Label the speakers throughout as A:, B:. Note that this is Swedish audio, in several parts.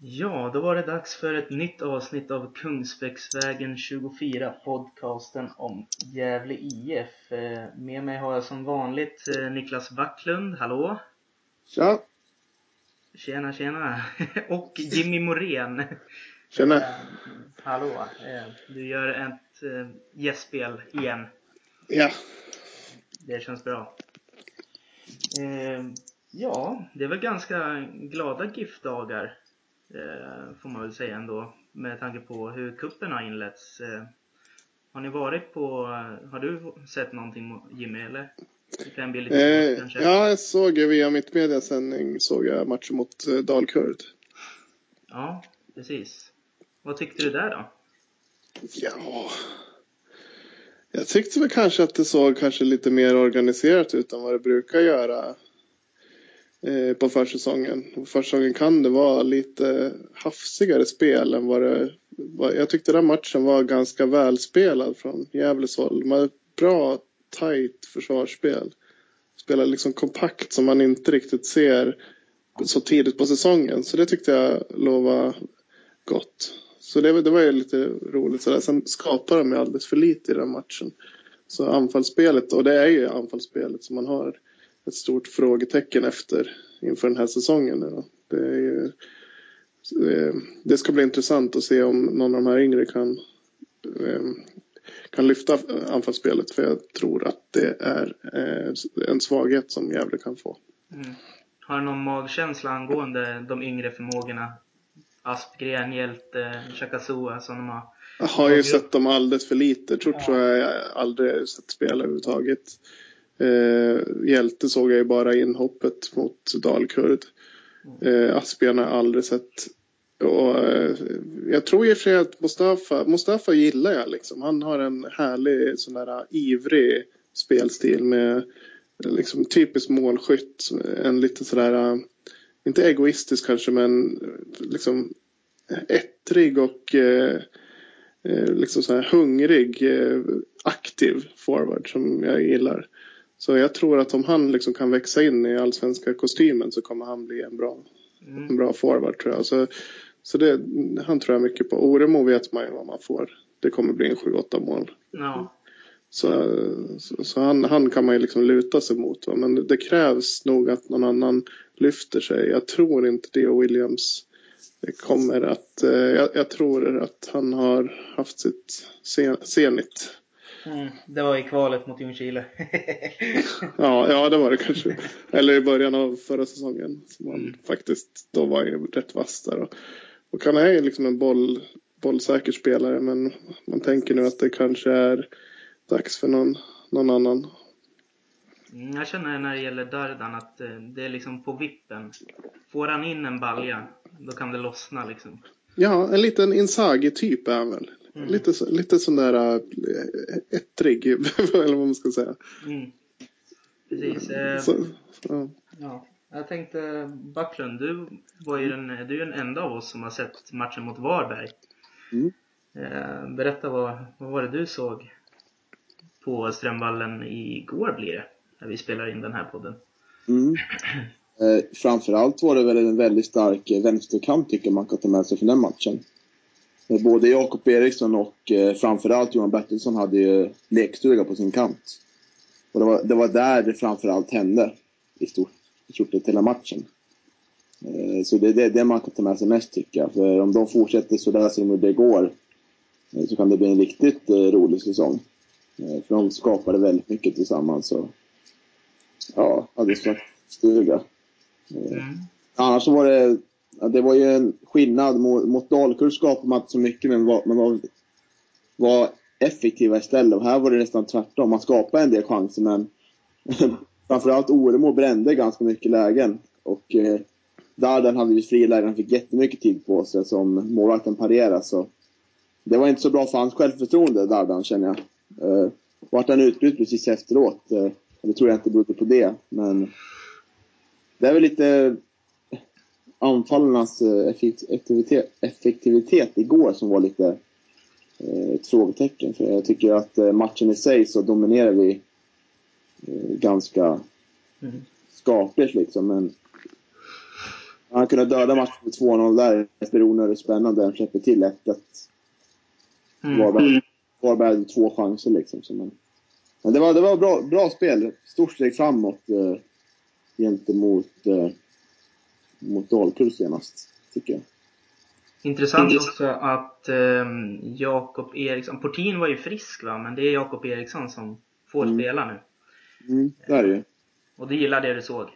A: Ja, då var det dags för ett nytt avsnitt av Kungsbäcksvägen 24, podcasten om Gävle IF. Eh, med mig har jag som vanligt eh, Niklas Backlund, hallå!
B: Tja!
A: Tjena, tjena! Och Jimmy Morén.
B: Tjena!
A: Eh, hallå! Du gör ett gästspel igen.
B: Ja.
A: Det känns bra. Ja, det är väl ganska glada GIF-dagar får man väl säga ändå med tanke på hur kuppen har inletts. Eh, har ni varit på, har du sett någonting Jimmy eller? Det kan bli lite
B: eh. Ja, jag såg via Mittmedia sändning såg jag matchen mot eh, Dalkurd.
A: Ja, precis. Vad tyckte du där då?
B: Ja, jag tyckte väl kanske att det såg kanske lite mer organiserat ut än vad det brukar göra Eh, Eh, på försäsongen. På försäsongen kan det vara lite hafsigare spel än vad det var. Jag tyckte den matchen var ganska välspelad från Gävles håll. De hade bra, tajt försvarsspel. Spelar liksom kompakt som man inte riktigt ser så tidigt på säsongen. Så det tyckte jag lovade gott. Så det, det var ju lite roligt. Sådär. Sen skapade de ju alldeles för lite i den matchen. Så anfallsspelet, och det är ju anfallsspelet som man har ett stort frågetecken efter inför den här säsongen. Nu det, ju, eh, det ska bli intressant att se om någon av de här yngre kan, eh, kan lyfta anfallsspelet. För jag tror att det är eh, en svaghet som Gävle kan få.
A: Mm. Har du någon magkänsla angående de yngre förmågorna? Aspgren, Hjälte, Chakasua som de har
B: jag har ju sett dem alldeles för lite. Tror, ja. tror jag aldrig sett spela överhuvudtaget. Eh, Hjälte såg jag ju bara inhoppet mot Dalkurd. Eh, Asbjörn har jag aldrig sett. Och, eh, jag tror i och för sig att Mustafa, Mustafa gillar jag liksom. Han har en härlig sån där eh, ivrig spelstil med eh, liksom typisk målskytt. En lite sådär, eh, inte egoistisk kanske men liksom ettrig och eh, liksom så här hungrig, eh, aktiv forward som jag gillar. Så jag tror att om han liksom kan växa in i allsvenska kostymen så kommer han bli en bra, mm. en bra forward tror jag. Så, så det, han tror jag mycket på. Oremo vet man ju vad man får. Det kommer bli en 7-8 mål.
A: Ja.
B: Så, så, så, han, han kan man ju liksom luta sig mot. Va? Men det krävs nog att någon annan lyfter sig. Jag tror inte Dio Williams kommer att... Eh, jag, jag, tror att han har haft sitt sen, senit
A: Mm, det var i kvalet mot Ljungskile.
B: ja, ja, det var det kanske. Eller i början av förra säsongen. Som han mm. faktiskt då var ju rätt vass där. Och, och han är ju liksom en boll, bollsäker spelare. Men man tänker nu att det kanske är dags för någon, någon annan.
A: Mm, jag känner när det gäller Dardan att eh, det är liksom på vippen. Får han in en balja, då kan det lossna liksom.
B: Ja, en liten Inzaghi-typ är han väl. Mm. Lite, lite sån där äh, ettrig, eller vad man ska säga.
A: Mm. Precis. Eh, så, ja. ja. Jag tänkte, Backlund, du, var ju den, du är den enda av oss som har sett matchen mot Varberg. Mm. Eh, berätta, vad, vad var det du såg på Strömvallen igår blir det, när vi spelar in den här podden?
C: Mm. Eh, framförallt var det väl en väldigt stark vänsterkant tycker man kan ta med sig från den matchen. Eh, både Jakob Eriksson och eh, framförallt Johan Bertilsson hade ju lekstuga på sin kant. Och det var, det var där det framförallt hände i stort, i stort sett hela matchen. Eh, så det är det, man kan ta med sig mest tycker jag. För om de fortsätter sådär som det går eh, så kan det bli en riktigt eh, rolig säsong. Eh, för de skapade väldigt mycket tillsammans. Och, ja, hade sagt stuga. Mm. Annars så var det det var ju en skillnad mot, mot Dalkurd skapade man inte så mycket men var, man var, var effektiva istället. Och här var det nästan tvärtom. Man skapade en del chanser men framförallt Oremo brände ganska mycket lägen. Och eh, Darden hade ju fria lägen, han fick jättemycket tid på sig som målvakten parerade. Så det var inte så bra för hans självförtroende, Dardan, känner jag. Eh, vart han utbytt precis efteråt. Eh, det tror jag inte berodde på det, men det är väl lite anfallarnas eh, effektivitet, effektivitet igår som var lite eh, ett frågetecken. För jag tycker att eh, matchen i sig så dominerar vi ganska mm. skapligt liksom. Men kunde döda matchen med 2-0 där efter onödigt spännande. Han släpper till 1-1. Mm. Varberg, Varberg hade två chanser liksom. Så men, men det var, det var bra, bra spel. Stort steg framåt eh, gentemot eh, mot Dalkurd senast, tycker jag.
A: Intressant också att eh, Jakob Eriksson, Portin var ju frisk va, men det är Jakob Eriksson som får mm. spela nu.
C: Mm, det är det ju.
A: Och du gillade det du såg?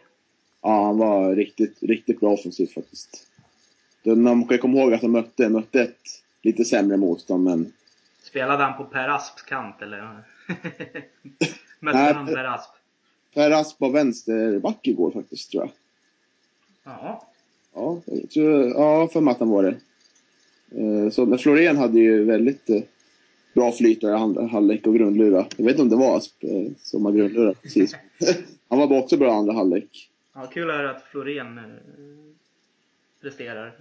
C: Ja, han var riktigt, riktigt bra offensivt faktiskt. Man kan komma ihåg att han mötte, mötte ett lite sämre motstånd, men...
A: Spelade han på Per Asps kant, eller? mötte Nej, han Per Asp?
C: Per Asp var vänsterback igår faktiskt, tror jag.
A: Ja.
C: Ja, jag tror, ja för att han var det. Eh, så, men Florén hade ju väldigt eh, bra flyt i andra halvlek och grundlura. Jag vet inte om det var Asp eh, som har grundlurat precis. Han var också bra i andra halvlek.
A: Ja, kul höra att Florén presterar.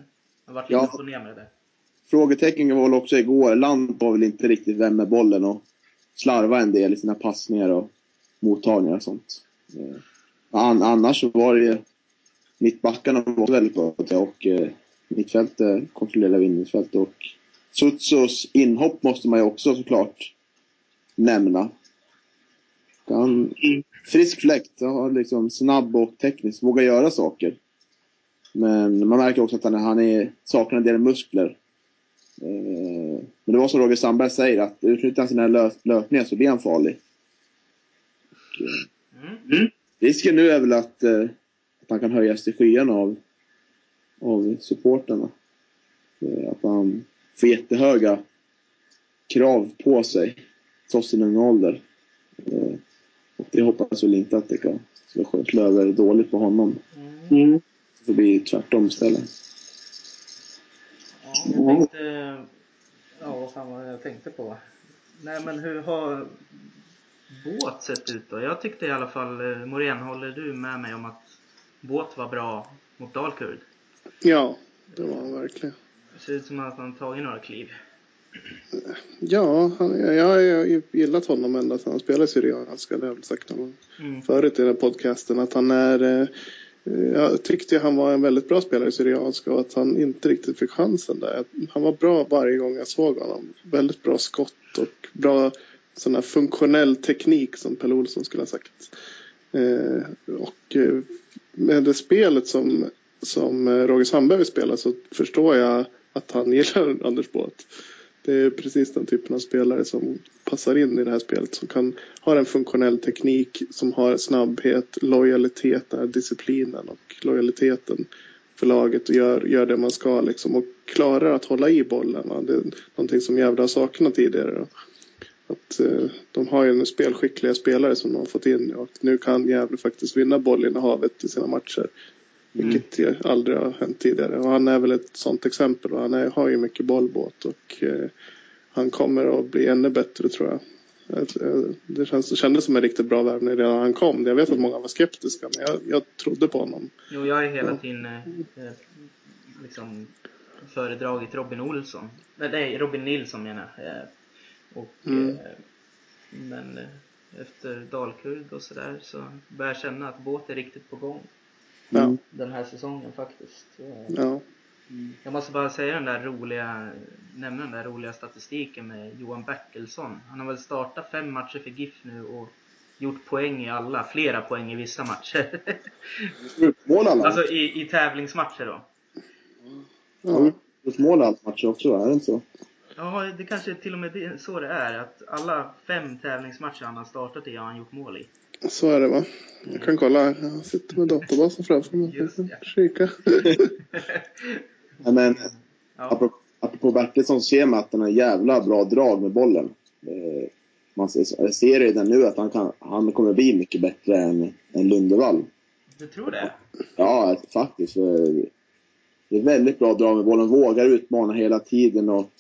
A: Jag har varit lite ja. upp ner med det.
C: Frågetecken var väl också igår. Land var väl inte riktigt vän med bollen och slarva en del i sina passningar och mottagningar och sånt. annars var det mittbackarna var väldigt bra och eh, mittfältet kontrollerade innermittfältet och Sutsos inhopp måste man ju också såklart nämna. Han, frisk fläkt, har liksom snabb och teknisk, vågar göra saker. Men man märker också att han, han är, saknar en del muskler. Eh, men det var som Roger Sandberg säger, att utnyttjar han sina lö, löpningar så blir han farlig. Och, eh, mm. Risken nu är väl att eh, att han kan höjas till skyarna av, av supporterna. Eh, att han får jättehöga krav på sig trots sin unga ålder. Eh, och det hoppas väl inte att det kan slå över dåligt på honom. Mm. Det blir tvärtom istället.
A: Ja, jag tänkte... Ja, vad fan var det jag tänkte på? Nej, men hur har båt sett ut då? Jag tyckte i alla fall, eh, Morén, håller du med mig om att Båt var bra mot Dalkurd.
B: Ja, det var han verkligen.
A: Det ser ut som att han tagit några kliv.
B: Ja, han, jag har gillat honom ända sedan han spelade Syrianska. Det har jag sagt mm. förut i den här podcasten. Att han är... Eh, jag tyckte han var en väldigt bra spelare i Syrianska och att han inte riktigt fick chansen där. Han var bra varje gång jag såg honom. Väldigt bra skott och bra sån här funktionell teknik som Pelle Olsson skulle ha sagt. Eh, och eh, med det spelet som, som eh, Roger Sandberg vill spela så förstår jag att han gillar Anders Båt. Det är precis den typen av spelare som passar in i det här spelet. Som kan ha en funktionell teknik, som har snabbhet, lojalitet, den här disciplinen och lojaliteten för laget och gör, gör det man ska liksom och klarar att hålla i bollen. Det är någonting som Gävle har saknat tidigare. Att, eh, de har ju en spelskickliga spelare som de har fått in och nu kan Gävle faktiskt vinna bollinnehavet i sina matcher. Mm. Vilket aldrig har hänt tidigare. Och han är väl ett sånt exempel och han är, har ju mycket bollbåt och eh, han kommer att bli ännu bättre tror jag. Eh, det, känns, det kändes som en riktigt bra värvning redan när han kom. Jag vet att många var skeptiska men jag, jag trodde på honom.
A: Jo, jag har hela tiden eh, eh, liksom föredragit Robin Olsson. Nej, Robin Nilsson menar. Eh, och, mm. eh, men eh, efter Dalkurd och sådär så börjar jag känna att båt är riktigt på gång. Mm. Den här säsongen faktiskt.
B: Ja.
A: Mm. Jag måste bara säga den där roliga, nämna den där roliga statistiken med Johan Bertilsson. Han har väl startat fem matcher för GIF nu och gjort poäng i alla, flera poäng i vissa matcher. Alltså i, i tävlingsmatcher då.
C: Ja, alla matcher också, är det inte så?
A: Ja, det kanske är till och med det, så det är. Att alla fem tävlingsmatcher han har startat i har han gjort mål i.
B: Så är det va? Jag kan kolla här. Jag sitter med databasen framför mig. Just ja. Kika.
C: ja, men, ja. apropå, apropå Bertilsson ser man att han har jävla bra drag med bollen. Eh, man ser redan nu att han, kan, han kommer bli mycket bättre än, än Lundevall.
A: Du tror det?
C: Ja, faktiskt. Det är väldigt bra drag med bollen. Vågar utmana hela tiden och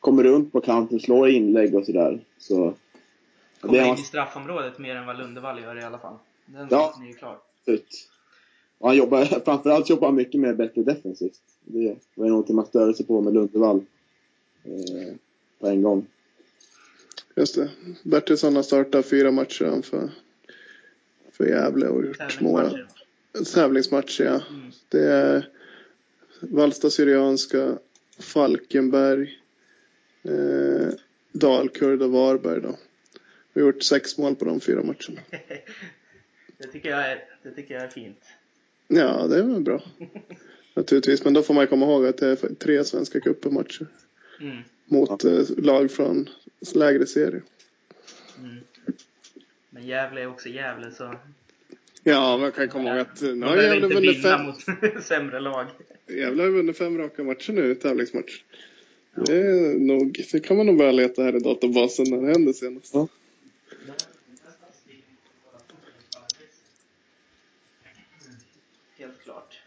C: kommer runt på kanten, slår inlägg och sådär. Så,
A: kommer in i straffområdet mer än vad Lundevall gör i alla fall. Den ja, är ju klar.
C: Ut. Och han jobbar, framförallt jobbar han mycket mer bättre defensivt. Det var ju någonting man störde sig på med Lundevall. Eh, på en gång.
B: Just det. Bertilsson har startat fyra matcher för, för Gävle och gjort mål. Tävlingsmatcher, ja. Mm. Det är Valsta Syrianska, Falkenberg, eh, Dalkurd och Varberg då. Vi har gjort sex mål på de fyra matcherna.
A: det, tycker jag är, det tycker jag är fint.
B: Ja, det är väl bra. Naturligtvis, men då får man komma ihåg att det är tre svenska cupen-matcher. Mm. Mot eh, lag från lägre serie. Mm.
A: Men Gävle är också Gävle så...
B: Ja, man kan komma ihåg att nu
A: har Gävle vunnit fem... mot sämre lag.
B: Gävle har vunnit fem raka matcher nu, tävlingsmatch. Ja. Det är nog, det kan man nog börja leta här i databasen när det händer senast. Ja.
A: Helt klart.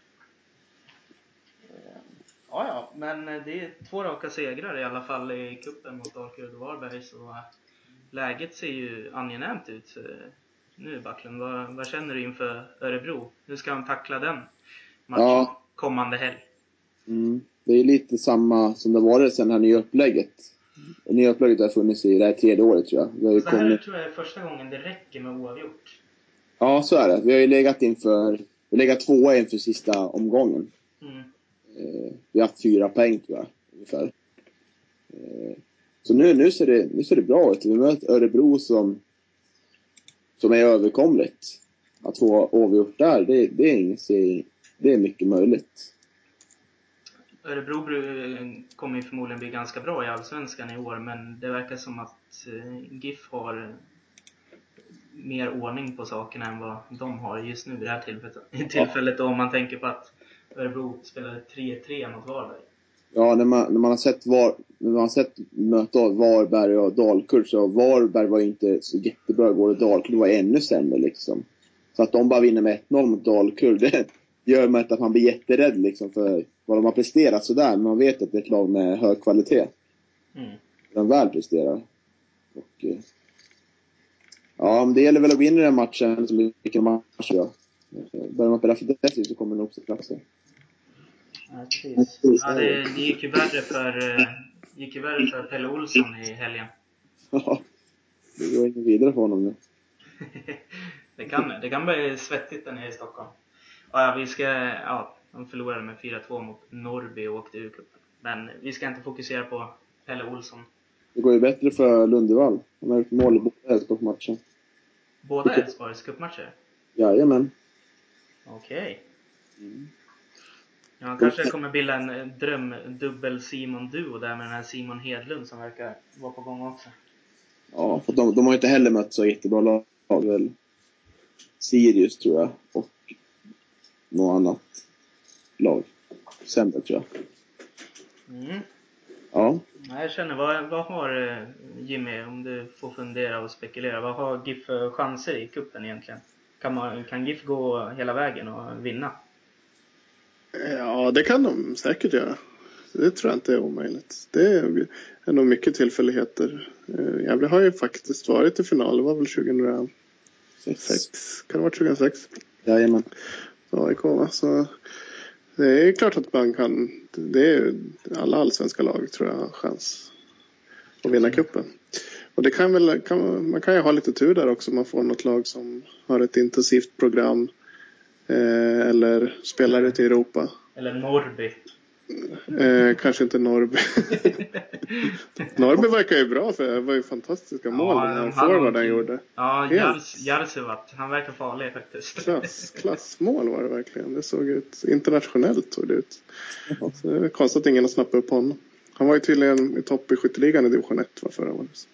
A: Ja, ja, men det är två raka segrar i alla fall i kuppen mot Dalkurd och Varberg så läget ser ju angenämt ut nu Backlund. Vad, vad, känner du inför Örebro? Hur ska han tackla den matchen ja. kommande helg?
C: Mm. Det är lite samma som det varit sen det här nya upplägget. Det nya upplägget har funnits i det här tredje året tror jag.
A: Vi har så kommit... här tror jag är första gången det räcker med oavgjort.
C: Ja, så är det. Vi har ju legat inför, vi legat tvåa inför sista omgången. Mm. Eh, vi har haft fyra poäng tror jag, ungefär. Eh, så nu, nu, ser det, nu ser det bra ut. Vi möter Örebro som, som är överkomligt. Att få avgjort där, det, det, är det är mycket möjligt.
A: Örebro kommer ju förmodligen bli ganska bra i Allsvenskan i år, men det verkar som att eh, GIF har mer ordning på sakerna än vad de har just nu i det här tillfället. tillfället om man tänker på att Örebro spelade 3-3 mot Varberg.
C: Ja, när man, när man har sett, var, när man har sett möta Varberg och Dalkurd så Varberg var inte så jättebra igår och Dalkurd var ännu sämre liksom. Så att de bara vinner med 1-0 mot Dalkurd, det gör man att man blir jätterädd liksom för vad de har presterat sådär. Men man vet att det är ett lag med hög kvalitet. Mm. De väl presterar. Och, eh, ja, det gäller väl att i den matchen som vilken match ja. Börjar man spela för defensivt så kommer det nog också platsa.
A: Ja, precis. Ja, det, det gick ju värre för, eh, gick ju värre för Pelle Olsson i helgen.
C: Ja, det går inget vidare för honom nu.
A: det, kan, det kan bli svettigt där nere i Stockholm. Ja, vi ska, ja, de förlorade med 4-2 mot Norrby och åkte ur cupen. Men vi ska inte fokusera på Pelle Olsson.
C: Det går ju bättre för Lundevall. Han har gjort mål i båda Elfsborgsmatcher.
A: Båda Elfsborgs cupmatcher?
C: Jajamän.
A: Okej. Okay. Mm. Ja, han kanske kommer bilda en eh, drömdubbel Simon-duo där med den här Simon Hedlund som verkar vara på gång också.
C: Ja, för de, de har ju inte heller mött så jättebra lag väl. Sirius tror jag och något annat lag. Sämre tror jag. Mm. Ja.
A: Jag känner, vad, vad har eh, Jimmy, om du får fundera och spekulera, vad har GIF för chanser i kuppen egentligen? Kan, man, kan GIF gå hela vägen och vinna?
B: Ja, det kan de säkert göra. Det tror jag inte är omöjligt. Det är nog mycket tillfälligheter. Eh, Gävle har ju faktiskt varit i final. Det var väl 2006? Kan det ha varit 2006?
C: Jajamän.
B: AIK va? Så det är klart att man kan. Det är alla allsvenska lag tror jag har chans att vinna kuppen. Och det kan väl, kan, man kan ju ha lite tur där också. Man får något lag som har ett intensivt program. Eh, eller spelar ute i Europa.
A: Eller Norrby.
B: Eh, kanske inte Norrby. Norrby verkar ju bra för det var ju fantastiska mål ja, den forwarden gjorde.
A: Ja, Jarsuvat. Han verkar farlig faktiskt.
B: Klass, klassmål var det verkligen. Det såg ut internationellt såg det ut. Så det är konstigt att ingen har snappat upp honom. Han var ju tydligen i topp i skytteligan i division 1 var förra året.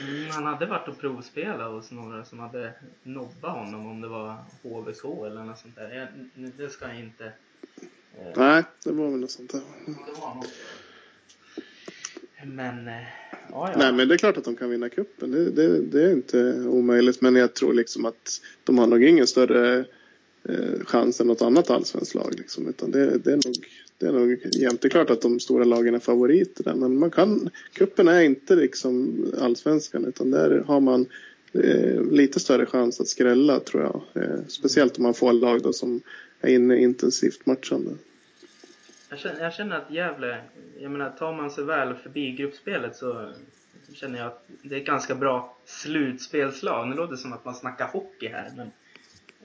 A: Mm, han hade varit och provspelat hos några som hade nobbat honom om det var HBK eller något sånt där. Jag, det ska jag inte
B: Nej, det var väl något sånt där.
A: Men, eh, ja, ja.
B: Nej, men det är klart att de kan vinna cupen. Det, det, det, är inte omöjligt. Men jag tror liksom att de har nog ingen större eh, chans än något annat allsvenskt lag. Liksom. Utan det, det, är nog, det är nog jämnt. Det är klart att de stora lagen är favoriter där. Men man kan, cupen är inte liksom allsvenskan. Utan där har man eh, lite större chans att skrälla tror jag. Eh, speciellt om man får lag då som är inne intensivt matchande.
A: Jag känner, jag känner att Gävle, jag menar tar man sig väl förbi gruppspelet så känner jag att det är ett ganska bra slutspelslag. Nu låter det som att man snackar hockey här men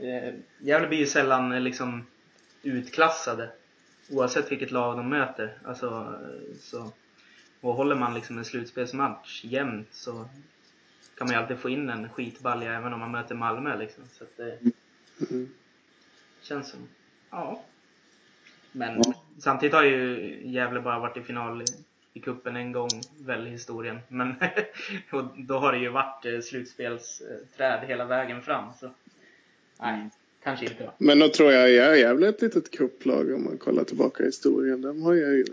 A: eh, Gävle blir ju sällan eh, liksom utklassade. oavsett vilket lag de möter. Alltså, så, och håller man liksom en slutspelsmatch jämnt så kan man ju alltid få in en skitbalja även om man möter Malmö liksom. Så att det mm. Känns som, ja. Men ja. samtidigt har ju Gävle bara varit i final i, i kuppen en gång väl i historien. Men och då har det ju varit eh, slutspelsträd hela vägen fram. Så nej, kanske inte.
B: Men då tror jag jag är Gävle ett litet kupplag om man kollar tillbaka i historien. De har ju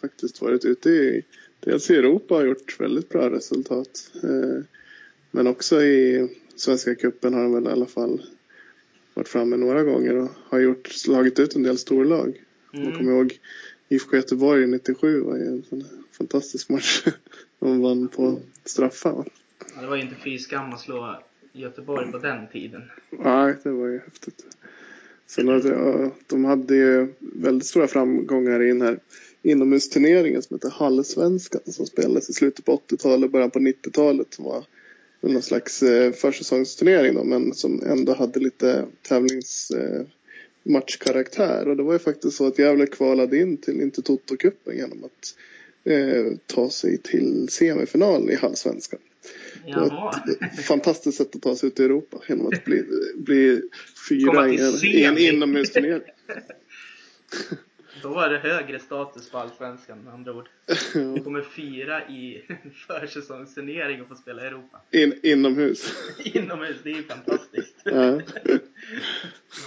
B: faktiskt varit ute i, dels i Europa och gjort väldigt bra resultat. Eh, men också i Svenska cupen har de väl i alla fall varit framme några gånger och har gjort, slagit ut en del storlag. Mm. Man kommer ihåg IFK Göteborg 97 var ju en fantastisk match. De vann på straffar.
A: Ja, det var ju inte fy skam att slå Göteborg på den tiden.
B: Nej, det var ju häftigt. Sen hade, de hade ju väldigt stora framgångar i den här inomhusturneringen som heter Hallsvenskan som spelades i slutet på 80-talet, början på 90-talet. Som var någon slags eh, försäsongsturnering då, men som ändå hade lite tävlingsmatchkaraktär. Eh, och det var ju faktiskt så att Gävle kvalade in till Intertoto-cupen genom att eh, ta sig till semifinal i Hallsvenskan. Det var ett fantastiskt sätt att ta sig ut i Europa genom att bli, bli fyra i en, i en inomhusturnering.
A: Då var det högre status på Allsvenskan med andra ord. Du kommer fyra i försäsongsturnering och får spela i Europa.
B: In, inomhus.
A: inomhus, det är ju fantastiskt. Ja. det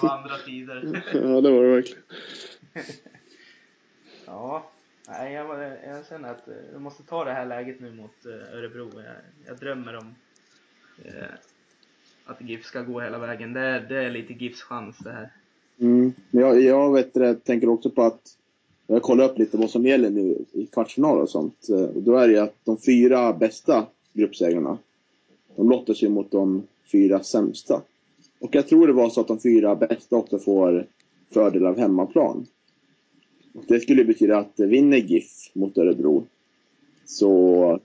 A: var andra tider.
B: ja, det var det verkligen.
A: ja, nej, jag, jag känner att jag eh, måste ta det här läget nu mot eh, Örebro. Jag, jag drömmer om eh, att GIF ska gå hela vägen. Det är, det är lite GIFs chans det här.
C: Mm. Jag, jag vet det, tänker också på att jag kollar upp lite vad som gäller nu i kvartsfinal och sånt. Och då är det att de fyra bästa gruppsegrarna, de lottas ju mot de fyra sämsta. Och jag tror det var så att de fyra bästa också får fördel av hemmaplan. Och det skulle betyda att vinner GIF mot Örebro så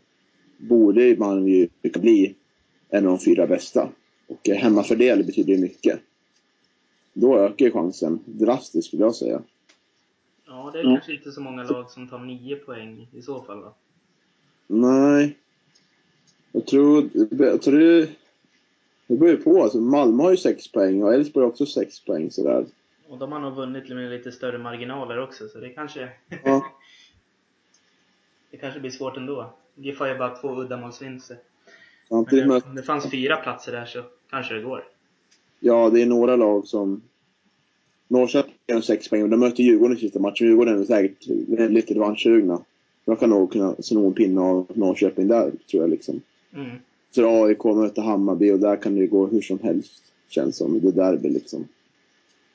C: borde man ju bli en av de fyra bästa. Och hemmafördel betyder ju mycket då ökar chansen drastiskt skulle jag säga.
A: Ja, det är ja. kanske inte så många lag som tar nio poäng i så fall va?
C: Nej. Jag tror, jag tror det, det beror ju på. Alltså, Malmö har ju sex poäng och Elfsborg har också sex poäng sådär.
A: Och de har nog vunnit med lite större marginaler också så det kanske... Ja. det kanske blir svårt ändå. GIF har ju bara två uddamålsvinster. Det, om det fanns fyra platser där så kanske det går.
C: Ja, det är några lag som... Norrköping har sex poäng, och de möter Djurgården i sista matchen. Djurgården är säkert väldigt revanschsugna. De kan nog kunna sno en pinne av Norrköping där, tror jag. liksom. Mm. Så AIK möter Hammarby och där kan det ju gå hur som helst, känns som. Det derby liksom.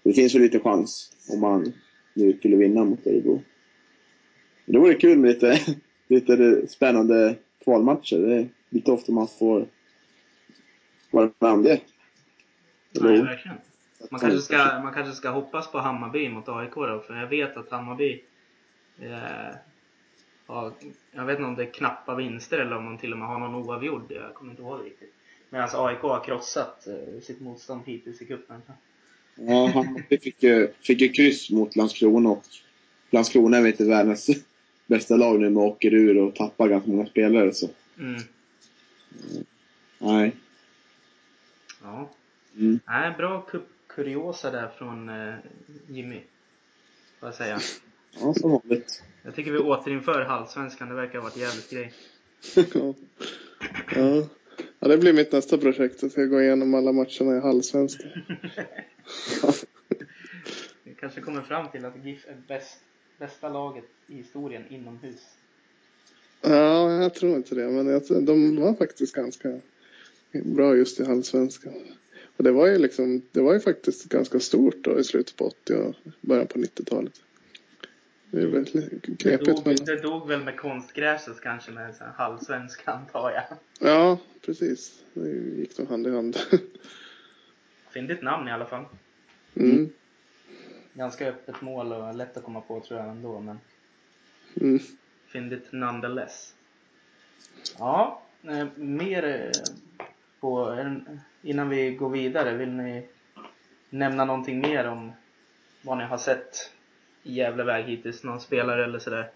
C: Det finns ju lite chans om man nu skulle vinna mot Örebro. Det vore kul med lite, lite spännande kvalmatcher. Det är lite ofta man får vara med om det.
A: Nej, verkligen. Man kanske, ska, man kanske ska hoppas på Hammarby mot AIK då, för jag vet att Hammarby eh, har, jag vet inte om det är knappa vinster eller om de till och med har någon oavgjord, jag kommer inte ihåg riktigt. Medan AIK har krossat eh, sitt motstånd hittills i cupen.
C: Ja, Hammarby fick ju, fick ju kryss mot Landskrona och Landskrona är väl inte världens bästa lag nu med åker ur och tappar ganska många spelare så. Mm. Nej.
A: Ja. Mm. Nej, bra kuriosa där från eh, Jimmy. Får jag säga.
C: Ja, som vanligt.
A: Jag tycker vi återinför halvsvenskan. Det verkar ha varit jävligt grej.
B: ja. ja. Det blir mitt nästa projekt. Jag ska gå igenom alla matcherna i halvsvenskan.
A: Vi kanske kommer fram till att GIF är bäst, bästa laget i historien inomhus.
B: Ja, jag tror inte det. Men jag, de var faktiskt ganska bra just i halvsvenskan. Och det var ju liksom, det var ju faktiskt ganska stort då i slutet på 80 och början på 90-talet.
A: Det är väldigt knepigt. Det dog, men... det dog väl med konstgräset kanske med så halvsvenska antar jag.
B: Ja, precis. Det gick nog hand i hand.
A: Fyndigt namn i alla fall. Mm. Ganska öppet mål och lätt att komma på tror jag ändå men. Mm. Fyndigt nonetheless. Ja, eh, mer på en, innan vi går vidare, vill ni nämna någonting mer om vad ni har sett i Gävleväg hittills? Någon spelare eller sådär?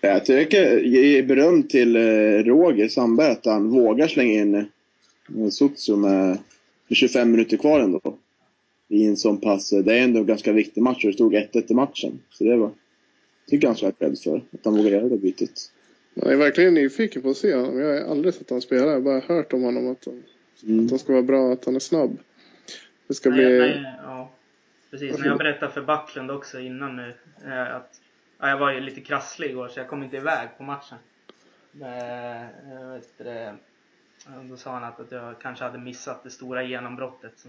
C: Jag tycker ge beröm till eh, Roger Sandberg att han vågar slänga in eh, med, 25 minuter kvar ändå. I en sån pass, eh, det är ändå en ganska viktig match och det stod 1-1 i matchen. Så det var, tycker jag han ska för, att han vågar göra det bytet.
B: Jag är verkligen nyfiken på att se honom. Jag har aldrig sett honom spela. Jag har bara hört om honom att han, mm. att han ska vara bra, att han är snabb. Det ska nej, bli...
A: Nej, ja. Precis, när jag berättade för Backlund också innan nu eh, att ja, jag var ju lite krasslig igår så jag kom inte iväg på matchen. Men, vet det, då sa han att, att jag kanske hade missat det stora genombrottet. Så,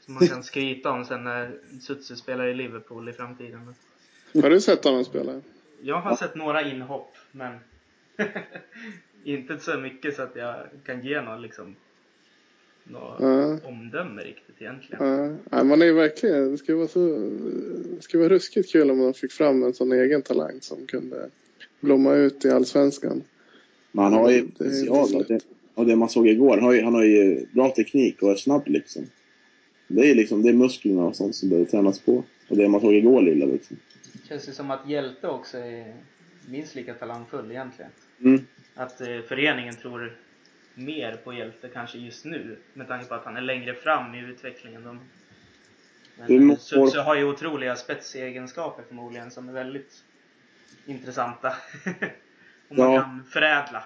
A: som man kan skryta om sen när Sutsu spelar i Liverpool i framtiden.
B: Har du sett honom spela?
A: Jag har sett några inhopp, men inte så mycket så att jag kan ge någon liksom något ja. omdöme riktigt egentligen.
B: Ja. man är ju verkligen, det skulle vara så, det skulle vara ruskigt kul om man fick fram en sån egen talang som kunde blomma ut i allsvenskan.
C: Man har ju potential det, av det man såg igår. Han har, ju, han har ju bra teknik och är snabb liksom. Det är liksom, det är musklerna och sånt som behöver tränas på. Och det man såg igår lilla liksom.
A: Känns det som att Hjälte också är minst lika talangfull egentligen.
C: Mm.
A: Att eh, föreningen tror mer på Hjälte kanske just nu med tanke på att han är längre fram i utvecklingen. De, men Sutsu har ju otroliga spetsegenskaper förmodligen som är väldigt intressanta. Om ja. man kan förädla.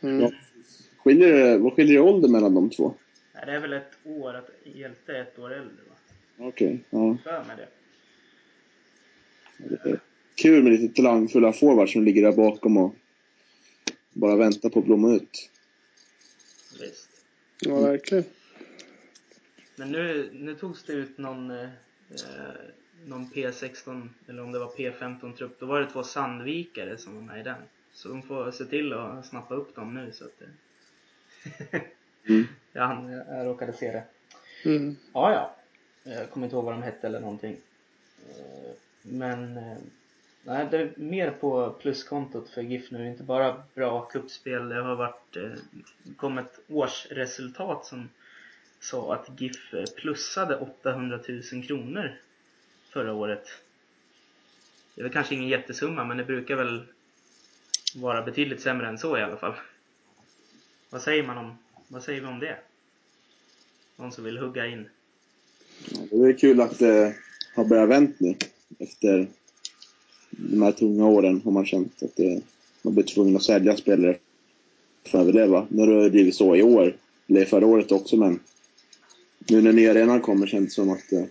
C: Mm. Ja. Skiljer, vad skiljer det ålder mellan de två?
A: det är väl ett år, att Hjälte är ett år äldre va?
C: Okej, okay. ja.
A: För med det.
C: det kul med lite talangfulla forwards som ligger där bakom och bara väntar på att blomma ut.
A: Visst.
B: Ja, verkligen.
A: Men nu, nu togs det ut någon, eh, någon P16, eller om det var P15-trupp. Då var det två Sandvikare som var med i den. Så de får se till att snappa upp dem nu så att det... mm. ja, jag råkade se det.
B: Mm.
A: Ja, ja. Jag kommer inte ihåg vad de hette eller någonting. Eh, men eh, Nej, det är mer på pluskontot för GIF nu. Inte bara bra kuppspel. Det har varit, eh, kommit årsresultat som sa att GIF eh, plussade 800 000 kronor förra året. Det är väl kanske ingen jättesumma, men det brukar väl vara betydligt sämre än så i alla fall. Vad säger man om, vad säger vi om det? Någon som vill hugga in?
C: Det är kul att eh, det har börjat vänt nu efter de här tunga åren har man känt att det, man blir tvungen att sälja spelare för att överleva. Nu har det blivit så i år, eller förra året också, men nu när nya arenan kommer känns det som att det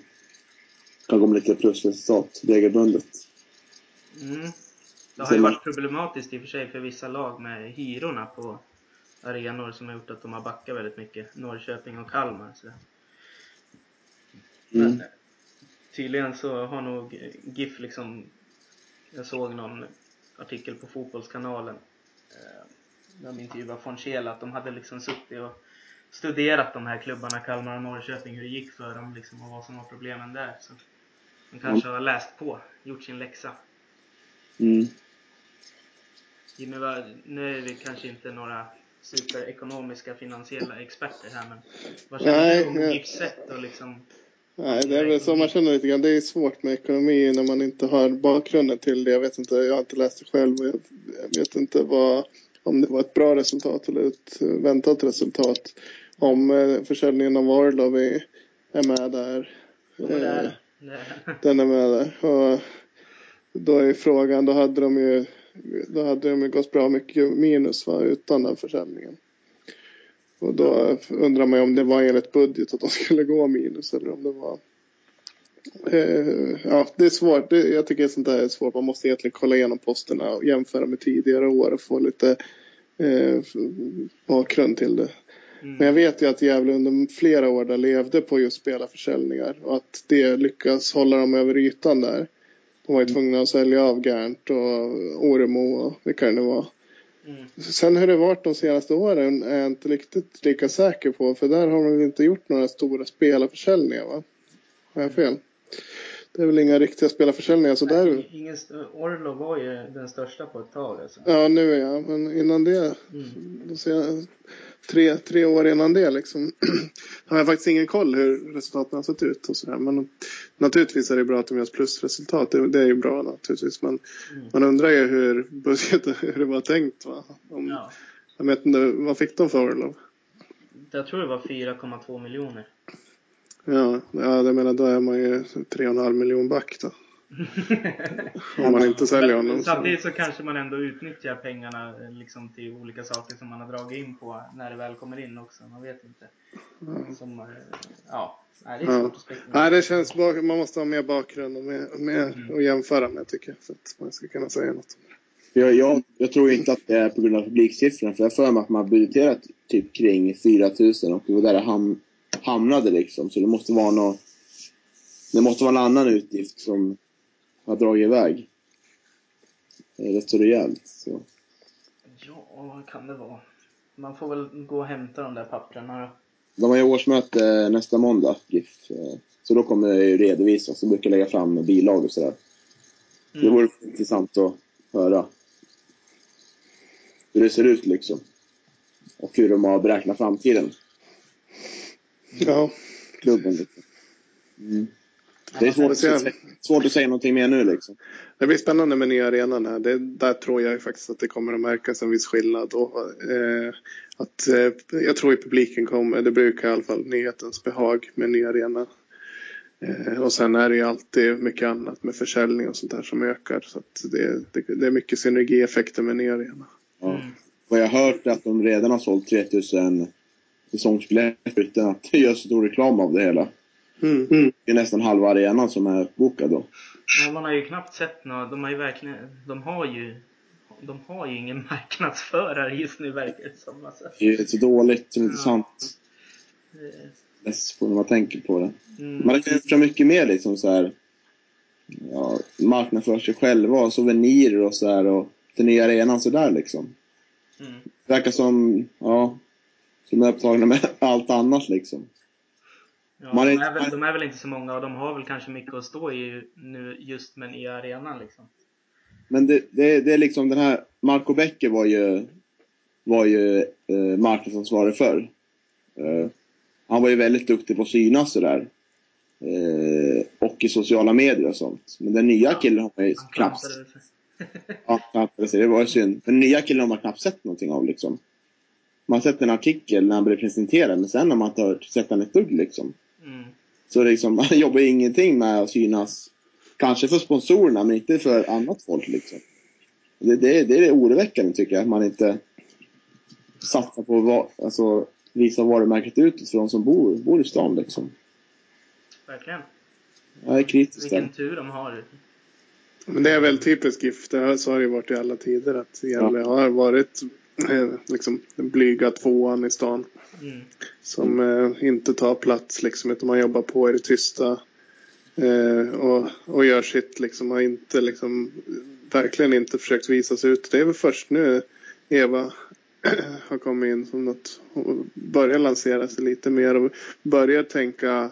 C: kan med lite plusresultat regelbundet.
A: Mm. Det har ju varit problematiskt i och för sig för vissa lag med hyrorna på arenor som har gjort att de har backat väldigt mycket. Norrköping och Kalmar. Så. Men mm. tydligen så har nog GIF liksom jag såg någon artikel på Fotbollskanalen eh, de intervjuade Fonchela att de hade liksom suttit och studerat de här klubbarna, Kalmar och Norrköping, hur det gick för dem liksom, och vad som var problemen där. Så de kanske har läst på, gjort sin läxa.
C: Mm.
A: Jimmy, nu är vi kanske inte några superekonomiska finansiella experter här, men vad känner du om GIFs sätt och liksom
B: Nej, det är väl så man känner lite grann. Det är svårt med ekonomi när man inte har bakgrunden till det. Jag vet inte, jag har inte läst det själv. Jag vet inte vad, om det var ett bra resultat eller ett väntat resultat. Om eh, försäljningen av Orlov är, med där. Eh, Den är med där. Och då är frågan, då hade de ju, då hade de ju gått bra mycket minus va, utan den försäljningen. Och då undrar man ju om det var enligt budget att de skulle gå minus eller om det var eh, ja, det är svårt. Det, jag tycker sånt där är svårt. Man måste egentligen kolla igenom posterna och jämföra med tidigare år och få lite eh, bakgrund till det. Mm. Men jag vet ju att Gävle under flera år där levde på just spelarförsäljningar och att det lyckas hålla dem över ytan där. De var ju tvungna att sälja av Gernt och Oremo och vilka det nu var. Mm. Sen hur det varit de senaste åren är jag inte riktigt lika säker på. För där har man inte gjort några stora spelarförsäljningar va? Har jag fel? Det är väl inga riktiga spelarförsäljningar så Nej, där...
A: Ingen Orlo var ju den största på ett tag alltså.
B: Ja nu ja, men innan det. Mm. De tre, tre år innan det liksom har jag faktiskt ingen koll hur resultaten har sett ut och sådär. Men naturligtvis är det bra att de gör plusresultat. Det, det är ju bra naturligtvis. Men mm. man undrar ju hur budgeten, hur det var tänkt va? Om, ja. Jag vet inte, vad fick de för Orlov?
A: Jag tror det var 4,2 miljoner.
B: Ja, ja, jag menar då är man ju 3,5 miljon back då. Om man inte säljer honom.
A: Samtidigt så kanske man ändå utnyttjar pengarna liksom till olika saker som man har dragit in på när det väl kommer in också. Man vet inte. Ja. Som, eh, ja. Nej, det är svårt ja. att spekulera.
B: Nej, det känns bak man måste ha mer bakgrund och mer, mer mm. att jämföra med tycker jag. För att man ska kunna säga något.
C: Jag, jag, jag tror inte att det är på grund av publiksiffrorna. För jag för mig att man har budgeterat typ kring 4000 och det var där det ham, hamnade liksom. Så det måste vara något det måste vara en annan utgift som har dragit iväg. Rätt så rejält. Så.
A: Ja, vad kan det vara? Man får väl gå och hämta de där papperna då.
C: De har ju årsmöte nästa måndag, GIF. Så då kommer det ju redovisas. De brukar lägga fram bilag och sådär. Mm. Det vore intressant att höra hur det ser ut liksom. Och hur de har beräknat framtiden.
B: Ja.
C: Klubben liksom. Mm. Det är svårt, att säga, svårt att säga någonting mer nu liksom.
B: Det blir spännande med nya arenan här. Det, där tror jag faktiskt att det kommer att märkas en viss skillnad. Och, eh, att, eh, jag tror att publiken kommer, det brukar i alla fall nyhetens behag med ny arena. Eh, och sen är det ju alltid mycket annat med försäljning och sånt där som ökar. Så det, det, det, är mycket synergieffekter med ny arena.
C: Ja. Vad jag har hört är att de redan har sålt 3000 säsongsbiljetter utan att göra så stor reklam av det hela. Mm. Mm. Det är nästan halva arenan som är bokad då.
A: Ja, man har ju knappt sett något. De har ju verkligen, de har ju de har ju ingen marknadsförare just nu verkar det som. Alltså.
C: Det är så dåligt så intressant. Ja. Less på när man tänker på det. Mm. Man kan göra mycket mer liksom så här. Ja, marknadsföra sig själva och souvenirer och så här och den nya arenan sådär liksom. Mm. Det verkar som, ja, som är upptagna med allt annat liksom.
A: Ja, de, är väl, de är väl inte så många och de har väl kanske mycket att stå i nu just med nya arenan liksom.
C: Men det, det, det är liksom den här, Marco Becker var ju, var ju eh, marknadsansvarig förr. Eh, han var ju väldigt duktig på att synas sådär. Eh, och i sociala medier och sånt. Men den nya killen har man ju knappt... ja, knappade sig. Det var ju synd. Den nya killen har man knappt sett någonting av liksom. Man har sett en artikel när han blev presenterad, men sen har man inte sett han ett dugg liksom. Mm. Så liksom, man jobbar ingenting med att synas. Kanske för sponsorerna, men inte för annat folk liksom. Det, det, det är oroväckande tycker jag, att man inte satsar på att alltså, visa varumärket utåt för de som bor, bor i stan liksom.
A: Verkligen.
C: Jag är kritisk
A: Vilken tur de har.
B: Men det är väl typiskt GIF, det så har det ju varit i alla tider att Gävle ja. har varit Eh, liksom, den blyga tvåan i stan. Mm. Som eh, inte tar plats liksom, utan man jobbar på i det tysta. Eh, och, och gör sitt liksom, har inte liksom, verkligen inte försökt visa sig ut. Det är väl först nu Eva har kommit in som något, börjar lansera sig lite mer och börjar tänka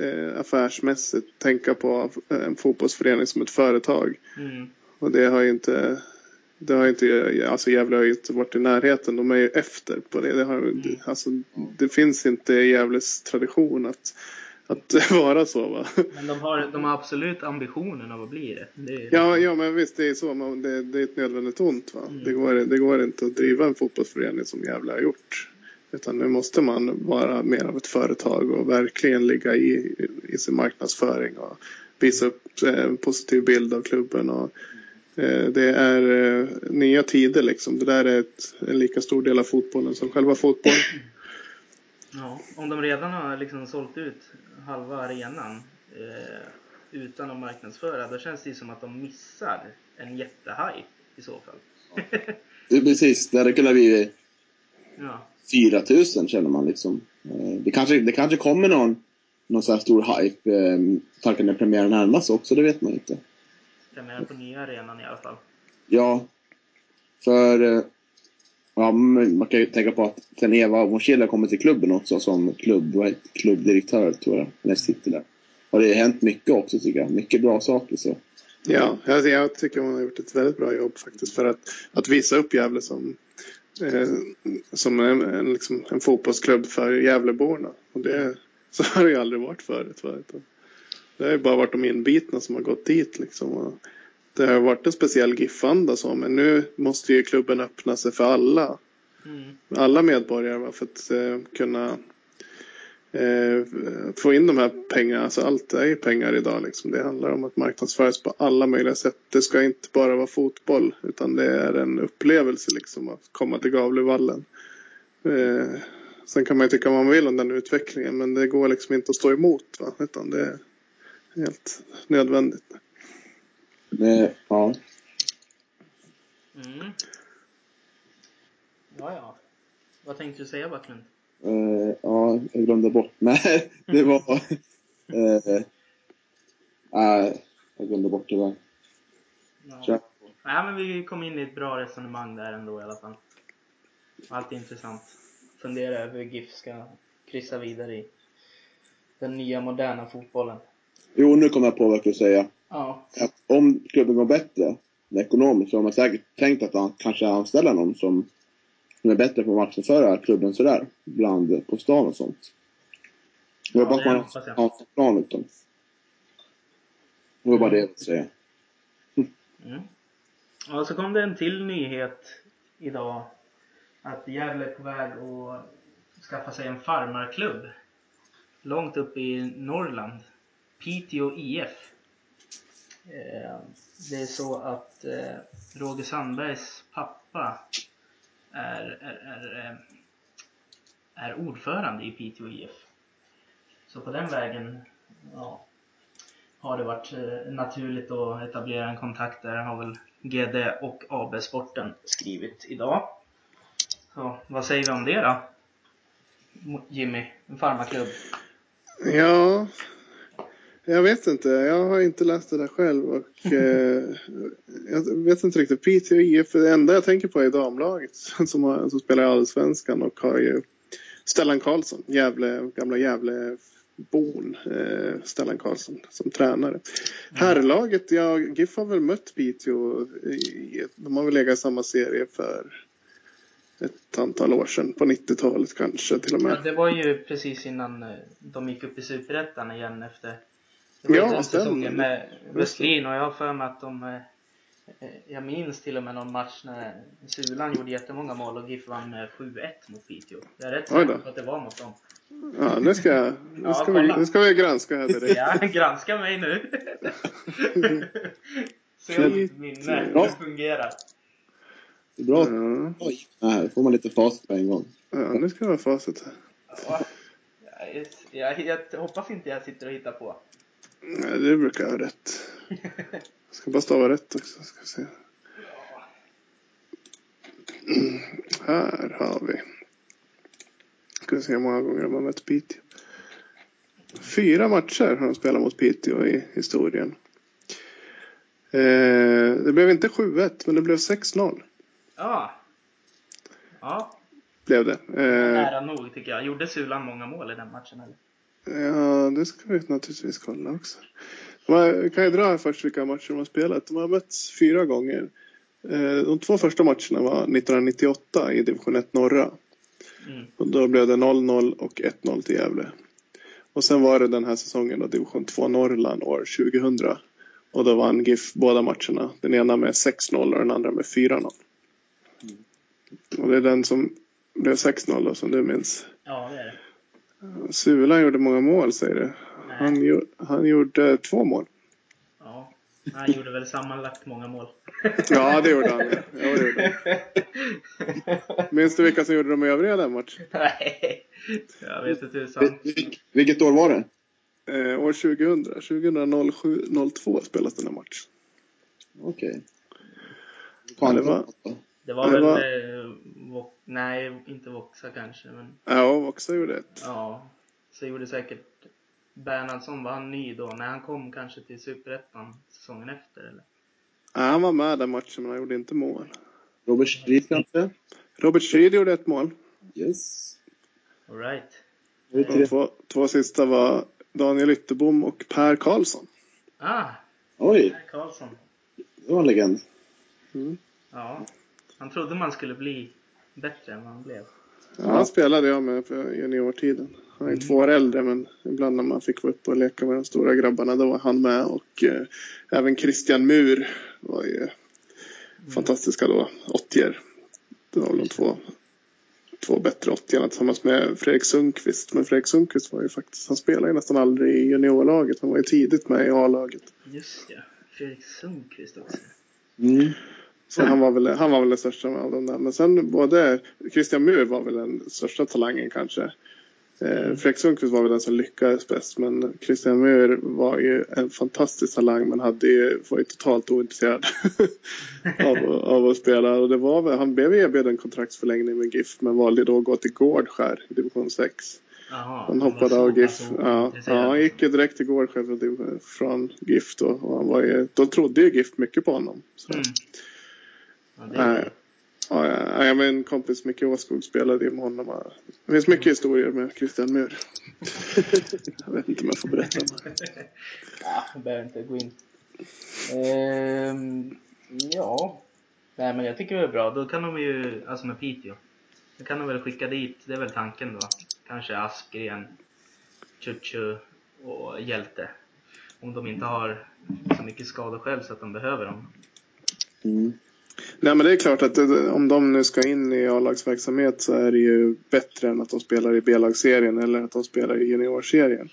B: eh, affärsmässigt, tänka på en fotbollsförening som ett företag. Mm. Och det har ju inte det har inte, alltså Gävle har ju inte varit i närheten. De är ju efter på det. Det, har, mm. alltså, det finns inte i Gävles tradition att, att vara så va.
A: Men de har, de har absolut ambitionen av att bli det. det
B: ja, ja, men visst det är så. Men det, det är ett nödvändigt ont va. Mm. Det, går, det går inte att driva en fotbollsförening som Gävle har gjort. Utan nu måste man vara mer av ett företag och verkligen ligga i, i sin marknadsföring och visa upp en positiv bild av klubben och Eh, det är eh, nya tider liksom. Det där är ett, en lika stor del av fotbollen som själva fotbollen.
A: Ja, om de redan har liksom sålt ut halva arenan eh, utan att marknadsföra, då känns det ju som att de missar en jättehype i så fall.
C: det är precis, det hade kunnat bli ja. 4000 känner man liksom. Eh, det kanske, det kanske kommer någon, någon så här stor hype eh, tack när premiären närmar sig också, det vet man inte
A: premiär på nya arenan i alla fall.
C: Ja. För eh, ja, man kan ju tänka på att sen Eva Moncilla kommer till klubben också som klubb, klubbdirektör tror jag, när sitter där. Har det hänt mycket också tycker jag. Mycket bra saker så.
B: Ja, alltså jag tycker hon har gjort ett väldigt bra jobb faktiskt för att, att visa upp Gävle som, eh, som en, en, liksom, en fotbollsklubb för Gävleborna. Och det, så har det ju aldrig varit förut. Va? Det har ju bara varit de inbitna som har gått dit liksom. Det har varit en speciell GIF-anda så, men nu måste ju klubben öppna sig för alla. Mm. Alla medborgare för att eh, kunna eh, få in de här pengarna. Alltså allt är ju pengar idag liksom. Det handlar om att marknadsföras på alla möjliga sätt. Det ska inte bara vara fotboll utan det är en upplevelse liksom att komma till Gavlevallen. Eh, sen kan man ju tycka vad man vill om den utvecklingen men det går liksom inte att stå emot va? utan det helt nödvändigt.
C: Det, ja.
A: Mm. Ja, ja. Vad tänkte du säga Backlund?
C: Uh, ja, jag glömde bort. Nej, det var... uh, uh, jag glömde bort det där.
A: Ja. Nej, men vi kom in i ett bra resonemang där ändå i alla fall. Alltid intressant. Fundera över hur GIF ska kryssa vidare i den nya moderna fotbollen.
C: Jo, nu kommer jag på vad jag skulle säga.
A: Ja.
C: Att om klubben går bättre ekonomiskt så har man säkert tänkt att han kanske anställa någon som, som är bättre på att marknadsföra klubben sådär. Bland på stan och sånt. Var bara att man har en plan utan. Det var bara det jag ville säga.
A: Mm. Och så kom det en till nyhet idag. Att Gävle är på väg att skaffa sig en farmarklubb. Långt upp i Norrland. Piteå IF. Eh, det är så att eh, Roger Sandbergs pappa är, är, är, eh, är ordförande i Piteå IF. Så på den vägen ja, har det varit naturligt att etablera en kontakt där har väl GD och AB Sporten skrivit idag. Så vad säger vi om det då? Jimmy, en farmaklubb.
B: Ja, jag vet inte. Jag har inte läst det där själv. Och, eh, jag vet inte riktigt. Piteå IF, det enda jag tänker på är damlaget som, har, som spelar i Allsvenskan och har ju Stellan Karlsson, Gävle, gamla Gävlebon, eh, Stellan Karlsson som tränare. Mm. Herrlaget, ja, GIF har väl mött Piteå. I, de har väl legat i samma serie för ett antal år sedan, på 90-talet kanske till och med.
A: Ja, det var ju precis innan eh, de gick upp i Superettan igen efter det var ja, säsongen med Westlin och jag har för mig att de eh, jag minns till och med någon match när Sulan gjorde jättemånga mål och GIF vann med 7-1 mot Piteå. Jag är rätt säker på att det var mot dem.
B: Ja, nu ska, jag, nu ska, ja, vi, nu ska vi granska här direkt.
A: Ja, granska mig nu. Se om mitt minne ja. fungerar.
C: Bra. Ja. Oj, här får man lite facit på en gång.
B: Ja, nu ska vi ha facit.
A: Ja, jag, jag, jag hoppas inte jag sitter och hittar på.
B: Nej, det brukar jag ha rätt. Jag ska bara stava rätt också. Ska se. Här har vi. Ska vi se hur många gånger de har mött Piteå. Fyra matcher har de spelat mot Piteå i historien. Eh, det blev inte 7-1, men det blev 6-0.
A: Ja. Ja.
B: Blev det.
A: Eh, Nära nog tycker jag. Gjorde Sulan många mål i den matchen eller?
B: Ja, det ska vi naturligtvis kolla också. Vi kan ju dra här först vilka matcher de har spelat. De har mötts fyra gånger. Eh, de två första matcherna var 1998 i division 1 norra. Mm. Och då blev det 0-0 och 1-0 till Gävle. Och sen var det den här säsongen då division 2 Norrland år 2000. Och då vann GIF båda matcherna. Den ena med 6-0 och den andra med 4-0. Mm. Och det är den som blev 6-0 då som du minns.
A: Ja, det är det.
B: Sula gjorde många mål säger du. Han, han gjorde två mål.
A: Ja, han gjorde väl sammanlagt många mål.
B: ja, det gjorde han. Ja, det gjorde han. Minns du vilka som gjorde de övriga den matchen?
A: Nej, jag vet inte tusan.
C: Vilket år var det?
B: Eh, år 2000. 2007-02 spelas den här matchen.
C: Okej. Okay.
B: Ja, det var,
A: det var väl var... Eh, Vok nej, inte Voxa kanske. Men...
B: Ja, Voxa gjorde ett.
A: Ja, så gjorde säkert Bernhardsson. Var han ny då? När han kom kanske till Superettan säsongen efter eller?
B: Ja, han var med den matchen men han gjorde inte mål.
C: Robert Strid kanske?
B: Robert Strid gjorde ett mål.
C: Yes.
A: Alright.
B: De två, två sista var Daniel Ytterbom och Per Karlsson.
A: Ah!
C: Oj!
A: Per Karlsson.
C: Det var en legend.
B: Mm.
A: Ja. Han trodde man skulle bli bättre än vad han blev.
B: Ja, han spelade jag med på juniortiden. Han är mm. två år äldre men ibland när man fick vara uppe och leka med de stora grabbarna då var han med och eh, även Christian Mur var ju mm. fantastiska då, 80 Det var de två, två bättre 80 tillsammans med Fredrik Sundqvist. Men Fredrik Sundqvist var ju faktiskt, han spelade ju nästan aldrig i juniorlaget. Han var ju tidigt med i A-laget.
A: Just ja, Fredrik Sundqvist också.
B: Mm. Så han var, väl, han var väl den största av dem där. Men sen både Christian Mur var väl den största talangen kanske. Eh, mm. Fredrik Sundqvist var väl den som lyckades bäst. Men Christian Mur var ju en fantastisk talang men hade ju, var ju totalt ointresserad av, av att spela. Och det var väl, han blev erbjuden kontraktsförlängning med GIF men valde då att gå till Gårdskär i division 6.
A: Aha,
B: han hoppade av GIF. Ja, ja, han gick ju direkt till Gårdskär från, från GIF då. Och han var ju, då trodde ju GIF mycket på honom. Så. Mm. Ja, det Ja, ja, jag en kompis Micke Åskog spelade ju med honom. Det finns mycket historier med Christian Mur. jag vet inte om jag får berätta.
A: ja, jag behöver inte gå in. Ehm, ja, nej men jag tycker det är bra. Då kan de ju, alltså med Piteå. Då kan de väl skicka dit, det är väl tanken då. Kanske Askgren, Chuchu och Hjälte. Om de inte har så mycket skador själv så att de behöver dem.
B: Mm. Nej men det är klart att om de nu ska in i A-lagsverksamhet så är det ju bättre än att de spelar i B-lagsserien eller att de spelar i juniorserien.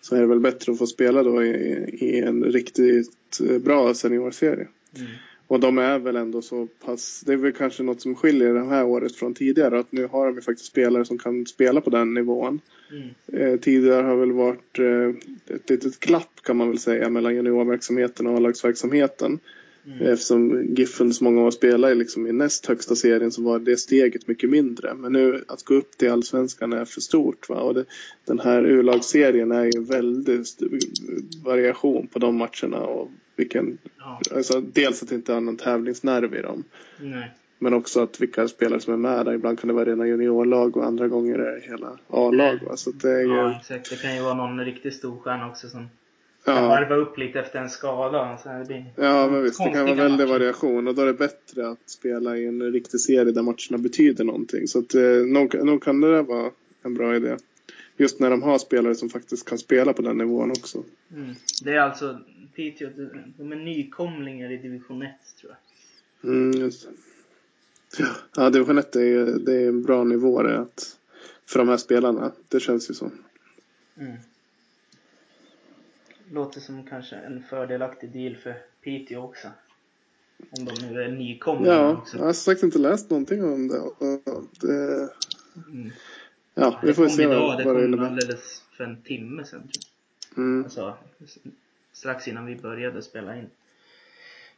B: Så är det väl bättre att få spela då i, i en riktigt bra seniorserie. Mm. Och de är väl ändå så pass, det är väl kanske något som skiljer det här året från tidigare. Att nu har de ju faktiskt spelare som kan spela på den nivån. Mm. Eh, tidigare har väl varit eh, ett litet glapp kan man väl säga mellan juniorverksamheten och A-lagsverksamheten. Mm. Eftersom Giffen så många år spelade liksom i näst högsta serien så var det steget mycket mindre. Men nu att gå upp till allsvenskan är för stort. Va? Och det, den här U-lagsserien är ju väldigt variation på de matcherna. Och vilken, ja. alltså, dels att det inte är någon tävlingsnerv i dem.
A: Nej.
B: Men också att vilka spelare som är med där. Ibland kan det vara rena juniorlag och andra gånger är det hela A-lag. Så det är ju...
A: Ja, exakt. Det kan ju vara någon riktigt storstjärna också som ja. varva upp lite efter en skada. Så det blir
B: ja, men visst. Det kan vara väldigt matcher. variation och då är det bättre att spela i en riktig serie där matcherna betyder någonting. Så att, eh, nog, nog kan det vara en bra idé. Just när de har spelare som faktiskt kan spela på den nivån också.
A: Mm. Det är alltså Piteå, de är nykomlingar i division 1 tror
B: jag. Mm, just det. Ja, division 1 är, det är en bra nivå det att, för de här spelarna. Det känns ju så.
A: Mm låter som kanske en fördelaktig deal för Piteå också. Om de nu är nykomna
B: ja,
A: också.
B: jag har sagt inte läst någonting om det. det mm. Ja, vi får se
A: vad, det, vad det innebär. Det kom alldeles för en timme sedan. Mm. Alltså, strax innan vi började spela in.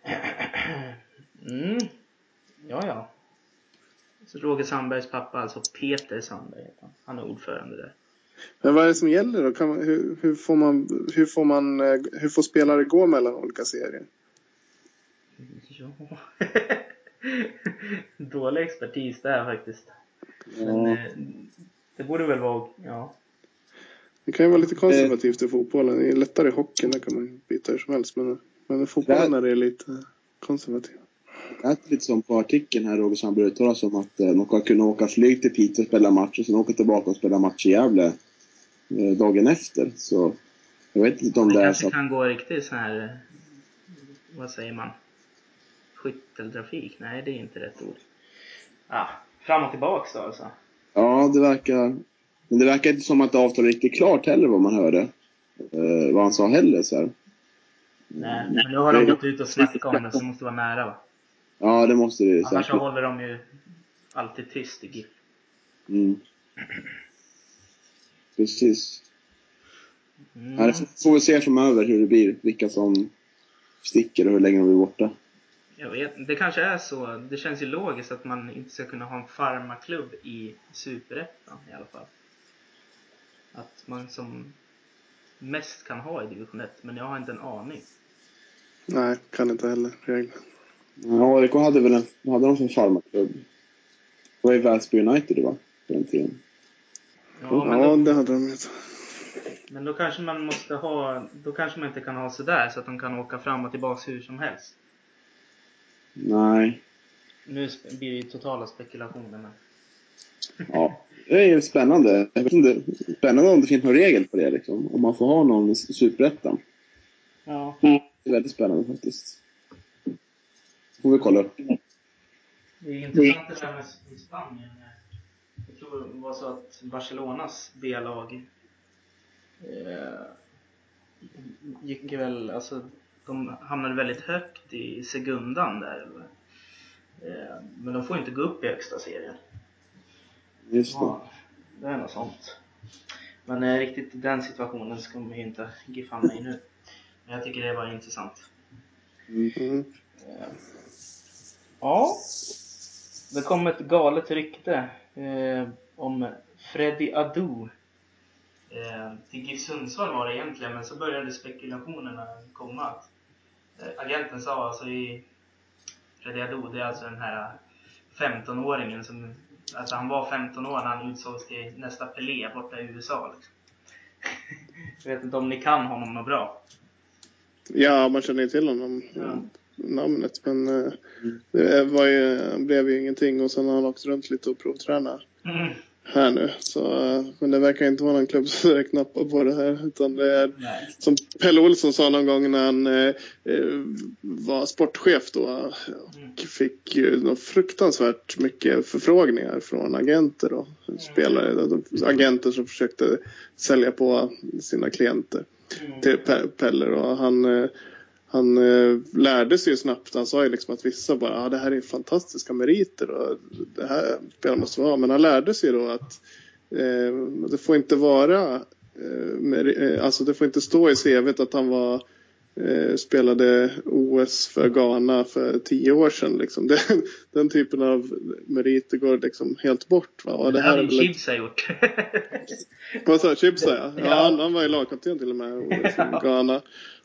A: Mm. Ja, ja. Så Roger Sandbergs pappa, alltså Peter Sandberg, han är ordförande där.
B: Men vad är det som gäller då? Man, hur, hur, får man, hur, får man, eh, hur får spelare gå mellan olika serier?
A: Ja. Dålig expertis där faktiskt. Ja. Men eh, det borde väl vara, ja.
B: Det kan ju vara lite konservativt i fotbollen. Det är lättare i hockeyn, där kan man byta hur som helst. Men, men i fotbollen är det lite konservativt.
C: Det lät lite som på artikeln här, Roger som att eh, de ska kunna åka flyg till Piteå och spela match och sen åka tillbaka och spela match i Gävle Eh, dagen efter. Så jag vet inte om det,
A: det
C: är
A: så. Kanske kan gå riktigt sån här, eh, vad säger man, skytteltrafik? Nej, det är inte rätt ord. Ah, fram och tillbaks då alltså?
C: Ja, det verkar, men det verkar inte som att avtalet är riktigt klart heller vad man hörde. Eh, vad han sa heller så här.
A: Nej, men nu har de gått ut och snackat om det så det måste vara nära va?
C: Ja, det måste det
A: Annars så håller de ju alltid tyst i GIF.
C: Mm. Precis. Mm. Ja, får vi se framöver hur det blir, vilka som sticker och hur länge de blir borta.
A: Jag vet Det kanske är så. Det känns ju logiskt att man inte ska kunna ha en farmaklubb i Superettan i alla fall. Att man som mest kan ha i division 1, men jag har inte en aning.
B: Nej, kan inte heller reglerna.
C: Ja, AIK hade väl en, hade de för farmaklubb? Det var ju Väsby United va? På den tiden.
B: Ja, men ja då, det hade de ju.
A: Men då kanske man måste ha, då kanske man inte kan ha sådär så att de kan åka fram och tillbaka hur som helst.
C: Nej.
A: Nu blir det ju totala spekulationer men.
C: Ja, det är ju spännande. Jag vet inte, spännande om det finns någon regel på det liksom. Om man får ha någon i Superettan.
A: Ja.
C: Det är väldigt spännande faktiskt. får vi kolla upp.
A: Det är intressant det där med Spanien. Var så att Barcelonas B-lag eh, gick väl, alltså de hamnade väldigt högt i segundan där. Eh, men de får inte gå upp i högsta serien.
C: Just det.
A: Ja, det är något sånt. Men eh, riktigt den situationen ska man ju inte GIF hamna i nu. Men jag tycker det var intressant.
B: Mm.
A: Eh, ja. Det kom ett galet rykte eh, om Freddy Adu. Eh, till GIF Sundsvall var det egentligen, men så började spekulationerna komma. Att, eh, agenten sa alltså i Freddy Adu, det är alltså den här 15-åringen som Alltså han var 15 år när han utsågs till nästa Pelé borta i USA. Liksom. Jag vet inte om ni kan honom något bra?
B: Ja, man känner ju till honom. Ja. Namnet. Men eh, det var ju, blev ju ingenting och sen har han åkt runt lite och provtränat. Mm här nu. Så, eh, men det verkar inte vara någon klubb som direkt nappar på det här. Utan det är Nej. som Pelle Olsson sa någon gång när han eh, eh var sportchef då. Och fick ju fruktansvärt mycket förfrågningar från agenter och spelare. Agenter som försökte sälja på sina klienter mm. till Pelle. Och han eh, han eh, lärde sig ju snabbt. Han sa ju liksom att vissa bara, ja ah, det här är fantastiska meriter och det här spelarna måste vara. Men han lärde sig då att eh, det får inte vara, eh, eh alltså det får inte stå i CVt att han var eh, spelade OS för Ghana för tio år sedan. Liksom. Det, den typen av meriter går liksom helt bort. Va?
A: Och det, det här har ju Chibsa gjort.
B: Vad sa Chibsa ja? ja han, han var ju lagkapten till och med OS i Ghana.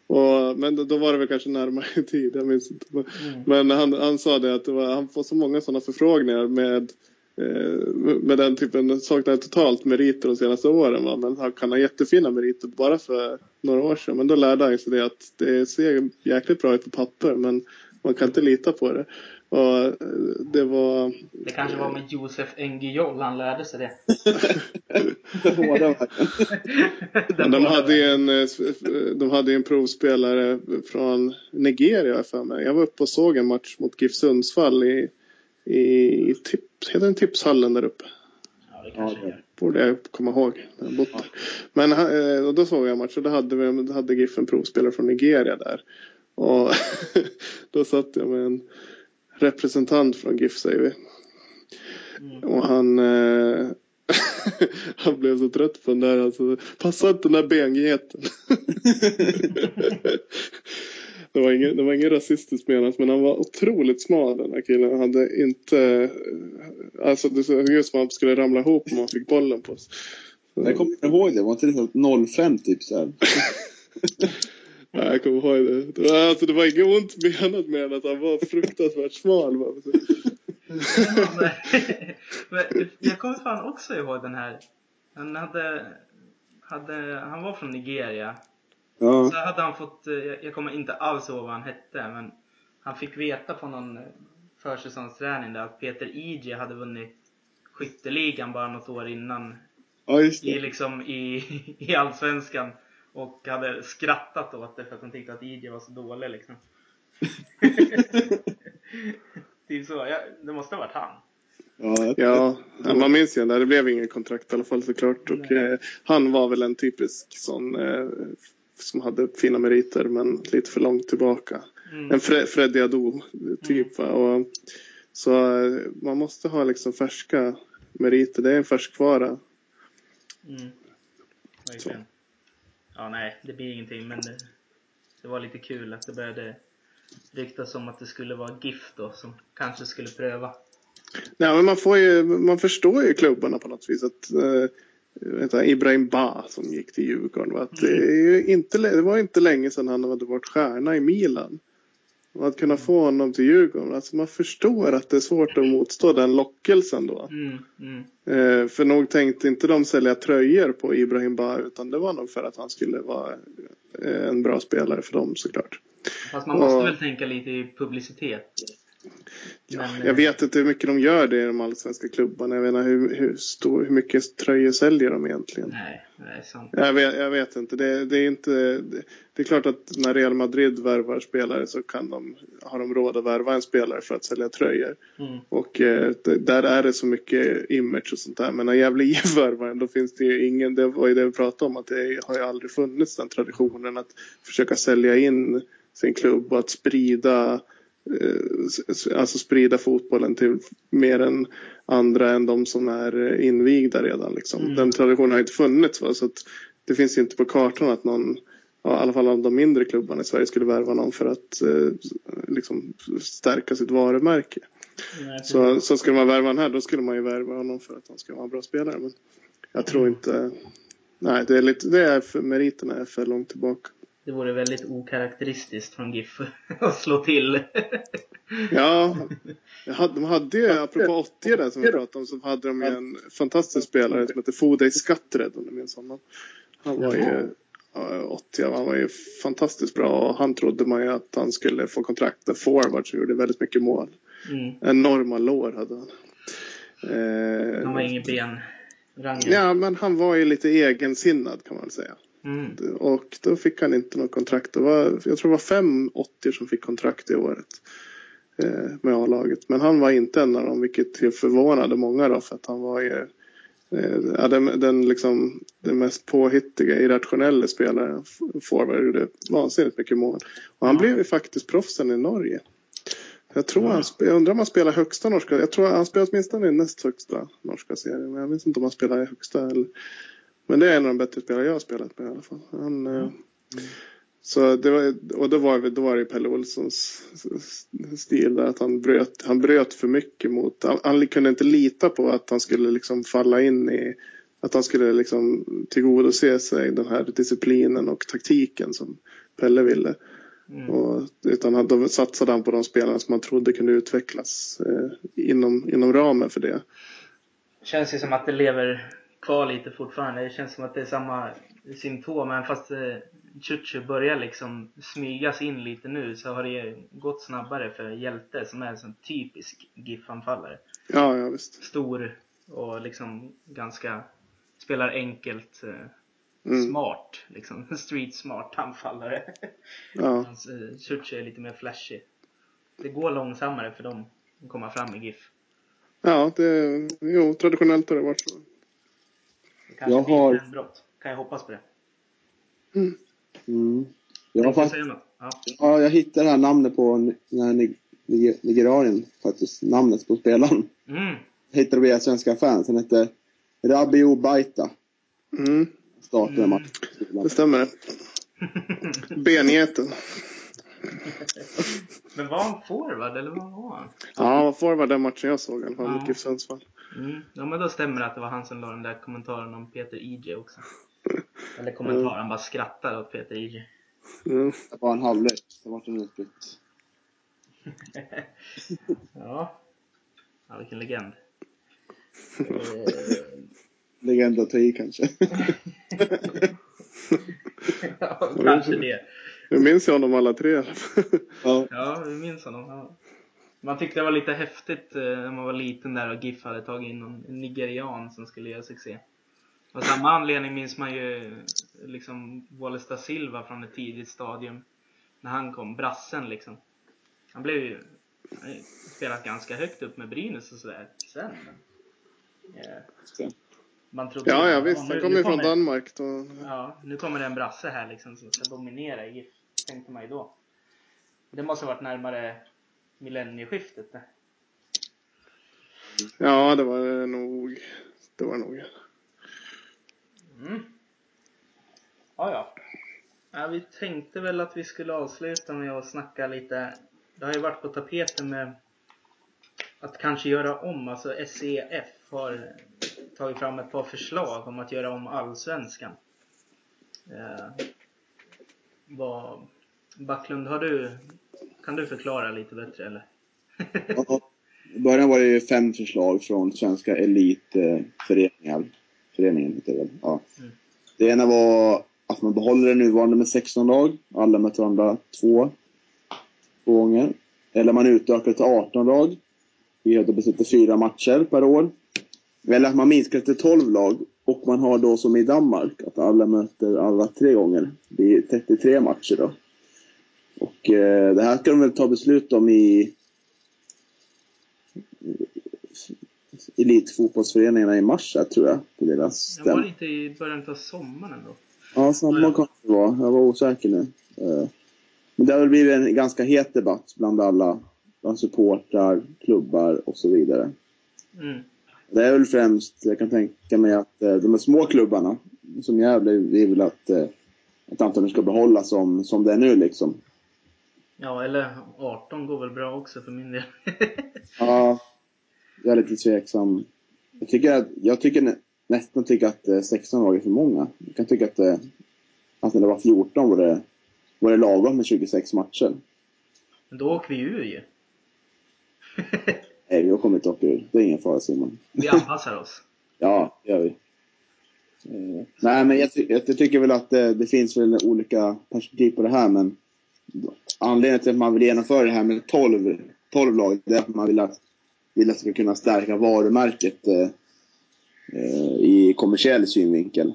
B: Och, men då, var det väl kanske närmare tid, jag minns inte. Mm. Men han, han sa det att det var, han får så många sådana förfrågningar med eh, med den typen, saknar totalt meriter de senaste åren va? men han kan ha jättefina meriter bara för några år sedan. Men då lärde han sig det att det ser jäkligt bra ut på papper men man kan inte lita på det. Och eh, det var...
A: Det kanske var med Josef Engiol han lärde sig det.
B: de hade en, eh, de hade en provspelare från Nigeria för mig. Jag var uppe och såg en match mot GIF Sundsvall i, i tips, heter den Tipshallen där uppe.
A: Ja, det kanske ja,
B: Borde jag komma ihåg. När jag ja. Men eh, och då såg jag en match och då hade, vi, då hade GIF en provspelare från Nigeria där. Och då satt jag med en representant från GIF säger vi. Mm. Och han, eh, han blev så trött på den där. Alltså, passa inte den där bengeten. det, var ingen, det var ingen rasistiskt menat men han var otroligt smal den här killen. Han hade inte, alltså det såg ut som att han skulle ramla ihop om han fick bollen på sig.
C: Jag kommer ihåg det, var inte det 05 typ så här?
B: Ja, jag kommer ihåg det. Alltså, det var inget ont menat med att han var fruktansvärt smal.
A: jag kommer fan också ihåg den här. Han hade, hade han var från Nigeria. Ja. Så hade han fått, jag kommer inte alls ihåg vad han hette, men han fick veta på någon försäsongsträning där att Peter Ije hade vunnit skytteligan bara något år innan.
B: Ja.
A: I, liksom, i, i Allsvenskan. Och hade skrattat åt det för att hon tyckte att IG var så dålig liksom. typ så. Ja, det måste ha varit han.
B: Ja, ja, man minns ju det. Det blev ingen kontrakt i alla fall såklart. Och eh, han var väl en typisk sån eh, som hade fina meriter men lite för långt tillbaka. Mm. En Fre Freddy Ado typ. Mm. Och, så eh, man måste ha liksom färska meriter. Det är en färskvara.
A: Mm. Verkligen. Ja, nej, det blir ingenting, men det, det var lite kul att det började ryktas om att det skulle vara GIF då, som kanske skulle pröva.
B: Nej, men man, får ju, man förstår ju klubbarna på något vis. att eh, Ibrahim Ba som gick till Djurgården. Att mm. det, inte, det var inte länge sedan han hade varit stjärna i Milan. Och att kunna få honom till Djurgården. Alltså man förstår att det är svårt att motstå den lockelsen då.
A: Mm, mm.
B: Eh, för nog tänkte inte de sälja tröjor på Ibrahim Ba utan det var nog för att han skulle vara eh, en bra spelare för dem såklart.
A: Fast man måste och, väl tänka lite i publicitet?
B: Ja, jag vet inte hur mycket de gör det i de allsvenska klubbarna. Jag vet inte hur, hur, stor, hur mycket tröjor säljer de egentligen.
A: Nej, det är sant.
B: Jag vet, jag vet inte. Det, det, är inte. Det, det, är klart att när Real Madrid värvar spelare så kan de, har de råd att värva en spelare för att sälja tröjor. Mm. Och eh, där är det så mycket image och sånt där. Men när Gävle IF värvar då finns det ju ingen, det var ju det vi pratade om, att det har ju aldrig funnits den traditionen att försöka sälja in sin klubb och att sprida Eh, alltså sprida fotbollen till mer än andra än de som är invigda redan. Liksom. Mm. Den traditionen har inte funnits. Va? Så det finns inte på kartan att någon, ja, i alla fall av de mindre klubbarna i Sverige, skulle värva någon för att eh, liksom, stärka sitt varumärke. Nej, så, så skulle man värva den här, då skulle man ju värva honom för att han ska vara en bra spelare. Men jag tror mm. inte... Nej, det är, lite, det är för, meriterna är för långt tillbaka.
A: Det vore väldigt okaraktäristiskt från GIF att slå till.
B: ja, de hade ju, apropå 80 där som vi pratade om, så hade de ju en fantastisk spelare som hette Fodej Skattred om du minns honom. Han var ju 80, han var ju fantastiskt bra och han trodde man ju att han skulle få kontrakt med forward så gjorde väldigt mycket mål. Mm. Enorma lår hade han.
A: han var ingen ben.
B: Ja, men han var ju lite egensinnad kan man säga. Mm. Och då fick han inte något kontrakt. Det var, jag tror det var fem 80 som fick kontrakt i året. Eh, med A-laget. Men han var inte en av dem, vilket förvånade många då. För att han var ju eh, den, den, liksom, den mest påhittiga, irrationella spelaren. Forward gjorde vansinnigt mycket mål. Och han mm. blev ju faktiskt proffsen i Norge. Jag tror han, jag undrar om han spelar högsta norska. Jag tror han spelar åtminstone i näst högsta norska serien. Men jag vet inte om han spelar i högsta eller men det är en av de bättre spelare jag har spelat med i alla fall. Han, mm. Så det var, och då var, då var det Pelle Olssons stil där att han bröt, han bröt för mycket mot, han, han kunde inte lita på att han skulle liksom falla in i, att han skulle liksom tillgodose sig den här disciplinen och taktiken som Pelle ville. Mm. Och, utan då satsade han på de spelarna som han trodde kunde utvecklas eh, inom, inom ramen för det.
A: Känns ju som att det lever kvar lite fortfarande. Det känns som att det är samma symptom. Men fast eh, Chuchu börjar liksom smygas in lite nu så har det gått snabbare för Hjälte som är en sån typisk GIF-anfallare.
B: Ja, ja visst.
A: Stor och liksom ganska spelar enkelt. Eh, mm. Smart, liksom. Street smart anfallare. Ja. eh, Chuchu är lite mer flashig. Det går långsammare för dem att komma fram i GIF.
B: Ja, det, jo, traditionellt har det varit så.
A: Det kanske jag blir har... ett brott. Kan jag hoppas på det?
C: Mm. Mm. Jag, har fast... ja. ja, jag hittade det här namnet på Nigerien faktiskt. Namnet på spelaren. Mm. Jag hittade via Svenska fans. Han hette Rabiu Baita.
B: Mm.
C: Startade mm. matchen.
B: Det stämmer. Benjäten.
A: Men var han forward eller vad var han?
B: Ja, han var forward den matchen jag såg i alla fall mot GIF Sundsvall.
A: Mm. Ja men då stämmer det att det var han som la den där kommentaren om Peter IJ också. Eller kommentaren, han bara skrattade åt Peter IJ.
C: Mm. Det var en halvlek, det var en utbytt.
A: ja. Ja, vilken legend.
C: legend att ta i kanske.
A: ja, kanske det.
B: Nu minns jag honom alla tre.
A: ja. ja, vi minns honom. Ja. Man tyckte det var lite häftigt eh, när man var liten där och GIF hade tagit in någon nigerian som skulle göra succé. Av samma anledning minns man ju liksom Wallace da Silva från ett tidigt stadium. När han kom, brassen liksom. Han blev ju spelat ganska högt upp med Brynäs och sådär sen.
B: Yeah. Man trodde ja, ja visst. Han kommer ju från Danmark. Då.
A: Ja, nu kommer det en brasse här liksom som ska dominera i GIF. Tänkte man ju då. Det måste ha varit närmare millennieskiftet det.
B: Ja, det var nog. Det var nog.
A: Mm. Ja, ja. ja. Vi tänkte väl att vi skulle avsluta med att snacka lite. Det har ju varit på tapeten med att kanske göra om. Alltså SEF har tagit fram ett par förslag om att göra om allsvenskan. Eh, vad, Backlund, har du, kan du förklara lite bättre eller?
C: ja, I början var det ju fem förslag från Svenska Elitföreningar. Föreningen heter det ja. Mm. Det ena var att man behåller det nuvarande med 16 lag. Alla möter varandra två, två gånger. Eller man utökar det till 18 lag. vi hade beslutat fyra matcher per år. Eller att man minskar till 12 lag och man har då som i Danmark att alla möter alla tre gånger. Det är 33 matcher då. Och eh, det här ska de väl ta beslut om i elitfotbollsföreningarna i mars här, tror jag. På deras
A: stäm. Var det inte i början av sommaren då?
C: Ja, samma kan det vara. Jag var osäker nu. Eh, men det har väl blivit en ganska het debatt bland alla. Bland supportrar, klubbar och så vidare. Mm. Det är väl främst, jag kan tänka mig att eh, de här små klubbarna, som Gävle, vill att, eh, att antagligen ska behållas som, som det är nu liksom.
A: Ja, eller 18 går väl bra också för min del.
C: ja, jag är lite tveksam. Jag tycker, att, jag tycker nästan tycker att 16 lag är för många. Jag kan tycka att, att när det var 14 var det, var det lagom med 26 matcher.
A: Men då åker vi ur ju.
C: Nej, vi har kommit åka ur. Det är ingen fara Simon.
A: Vi anpassar oss.
C: ja, det gör vi. Eh, nej, men jag, jag, tycker väl att det, det, finns väl olika perspektiv på det här, men anledningen till att man vill genomföra det här med 12, 12 lag, det är att man vill att, vill att det ska kunna stärka varumärket eh, eh, i kommersiell synvinkel.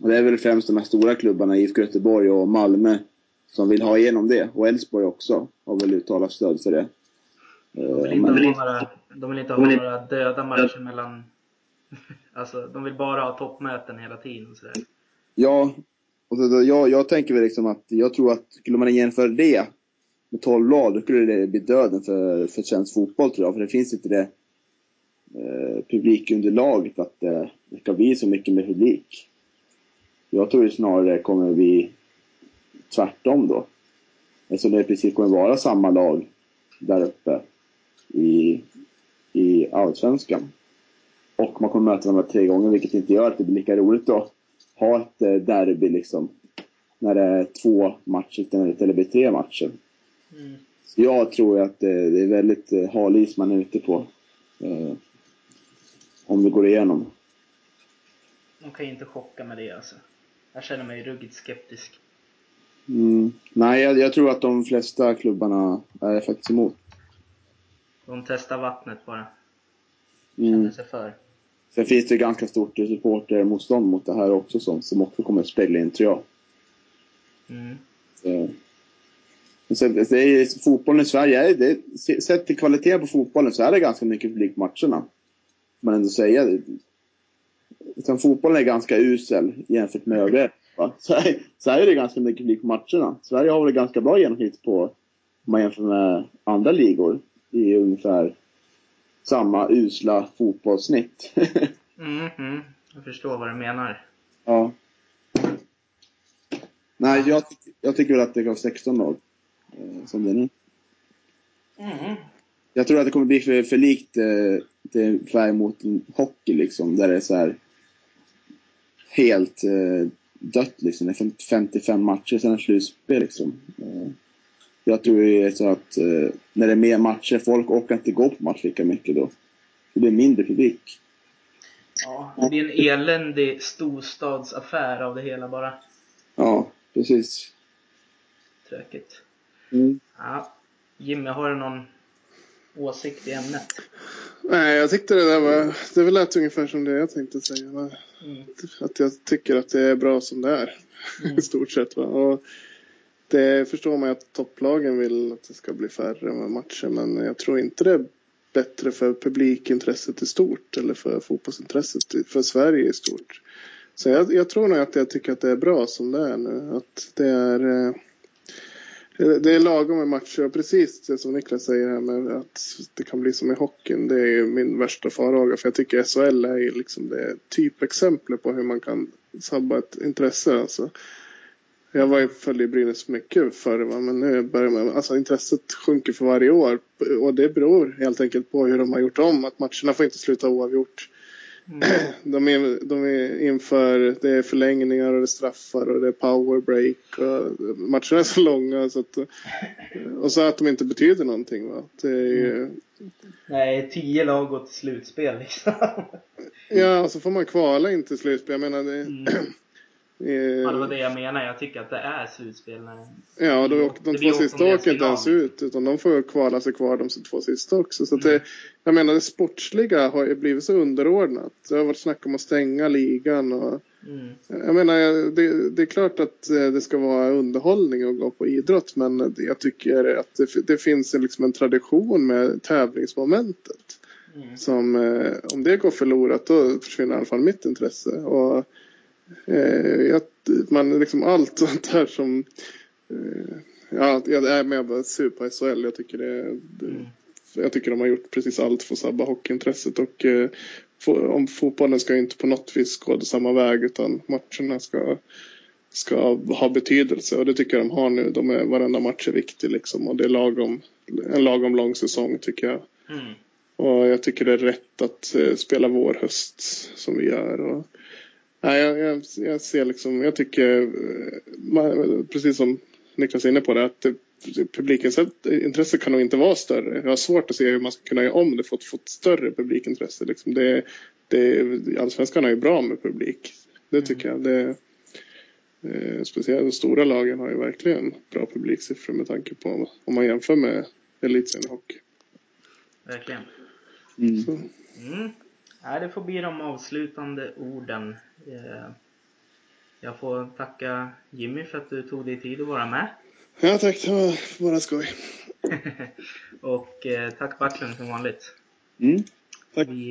C: Och det är väl främst de här stora klubbarna, IFK Göteborg och Malmö, som vill ha igenom det. Och Elfsborg också har väl uttalat stöd för det.
A: De vill inte, ha, några, de vill inte ha några döda matcher mellan... Alltså, de vill bara ha toppmöten hela tiden sådär.
C: Ja, och så, då, jag, jag tänker väl liksom att jag tror att skulle man jämföra det med 12 lag, då skulle det bli döden för, för svensk fotboll tror jag. För det finns inte det eh, publikunderlaget att eh, det ska bli så mycket med publik. Jag tror det snarare kommer bli tvärtom då. Eftersom det i princip kommer vara samma lag där uppe i, i Allsvenskan. Och man kommer möta dem tre gånger, vilket inte gör att det blir lika roligt då ha ett eh, derby liksom. När det är två matcher istället det blir tre matcher. Mm. Så jag tror att det, det är väldigt eh, hal is man är ute på. Eh, om det går igenom.
A: De kan ju inte chocka med det alltså. Jag känner mig ruggigt skeptisk.
C: Mm. Nej, jag, jag, tror att de flesta klubbarna är faktiskt emot.
A: De testar vattnet bara. Känner mm. sig för.
C: Sen finns det ganska stort supportermotstånd mot det här också som, som också kommer att spela in tror jag. Mm. Så, så det är, fotbollen i Sverige, är, det, sett till kvalitet på fotbollen så är det ganska mycket publik på matcherna. Man ändå säga. Utan fotbollen är ganska usel jämfört med övriga så, så är det ganska mycket publik matcherna. Sverige har väl ganska bra genomsnitt på, om man jämför med andra ligor i ungefär samma usla fotbollssnitt.
A: mm, mm, jag förstår vad du menar.
C: Ja. Nej, jag, jag tycker väl att det gav 16 lag. Eh, som det är nu. Mm. Jag tror att det kommer bli för, för likt eh, till färg mot hockey liksom. Där det är så här helt eh, dött liksom. Det är 55 matcher, sen är det slutspel liksom. Eh, jag tror det är så att eh, när det är mer matcher, folk orkar inte gå på match lika mycket då. Det blir mindre publik.
A: Ja, det blir en eländig storstadsaffär av det hela bara.
C: Ja, precis.
A: Tråkigt. Mm. Ja. Jimmy, har du någon åsikt i ämnet?
B: Nej, jag tyckte det där var, det lät ungefär som det jag tänkte säga. Mm. Att jag tycker att det är bra som det är. Mm. I stort sett. Va? Och det förstår man att topplagen vill att det ska bli färre matcher. Men jag tror inte det är bättre för publikintresset i stort. Eller för fotbollsintresset för Sverige i stort. Så jag, jag tror nog att jag tycker att det är bra som det är nu. Att det är eh, det är lagom med matcher och precis det som Niklas säger här med att det kan bli som i hockeyn. Det är ju min värsta farhåga för jag tycker SHL är liksom det typexemplet på hur man kan sabba ett intresse. Alltså. Jag var ju följde Brynäs mycket förr va? men nu börjar man, alltså intresset sjunker för varje år och det beror helt enkelt på hur de har gjort om att matcherna får inte sluta oavgjort. Mm. De, är, de är inför, det är förlängningar och det är straffar och det är powerbreak. Matcherna är så långa så att, och så att de inte betyder någonting. Va? Det är ju, mm.
A: Nej, tio lag går till slutspel liksom.
B: ja, och så får man kvala in till slutspel. Jag menar, det, mm.
A: Ja, det var det jag menade. Jag tycker att det är slutspel. När
B: ja, då, och de två sista åker inte ens ut. Utan de får kvala sig kvar de två sista också. Så mm. det, jag menar, det sportsliga har ju blivit så underordnat. Det har varit snack om att stänga ligan. Och, mm. Jag menar, det, det, är klart att eh, det ska vara underhållning att gå på idrott. Men jag tycker att det, det finns liksom en tradition med tävlingsmomentet. Mm. Som, eh, om det går förlorat då försvinner i alla fall mitt intresse. Och, eh, man liksom allt sånt här som eh, ja, jag är med på super SHL. Jag tycker det, det mm. jag tycker de har gjort precis allt för att sabba hockeyintresset och eh, om fotbollen ska inte på något vis gå samma väg utan matcherna ska ska ha betydelse och det tycker jag de har nu. De är, varenda match är viktig liksom och det är lagom, en lagom lång säsong tycker jag. Mm. Och jag tycker det är rätt att eh, spela vår höst som vi gör. Och, nej, jag, jag, jag ser liksom, jag tycker, eh, precis som Niklas är inne på det, att publikens intresse kan nog inte vara större. Jag har svårt att se hur man ska kunna göra om det för att få ett större publikintresse. Liksom det, det, Allsvenskan har ju bra med publik. Det mm. tycker mm. jag. Det, eh, speciellt de stora lagen har ju verkligen bra publiksiffror med tanke på om man jämför med elitserien hockey.
A: Verkligen. Mm. Mm. Ja, det får bli de avslutande orden. Eh, jag får tacka Jimmy för att du tog dig tid att vara med.
B: Ja, tack. Det var bara skoj.
A: och eh, tack Backlund som vanligt.
B: Mm. Tack. Vi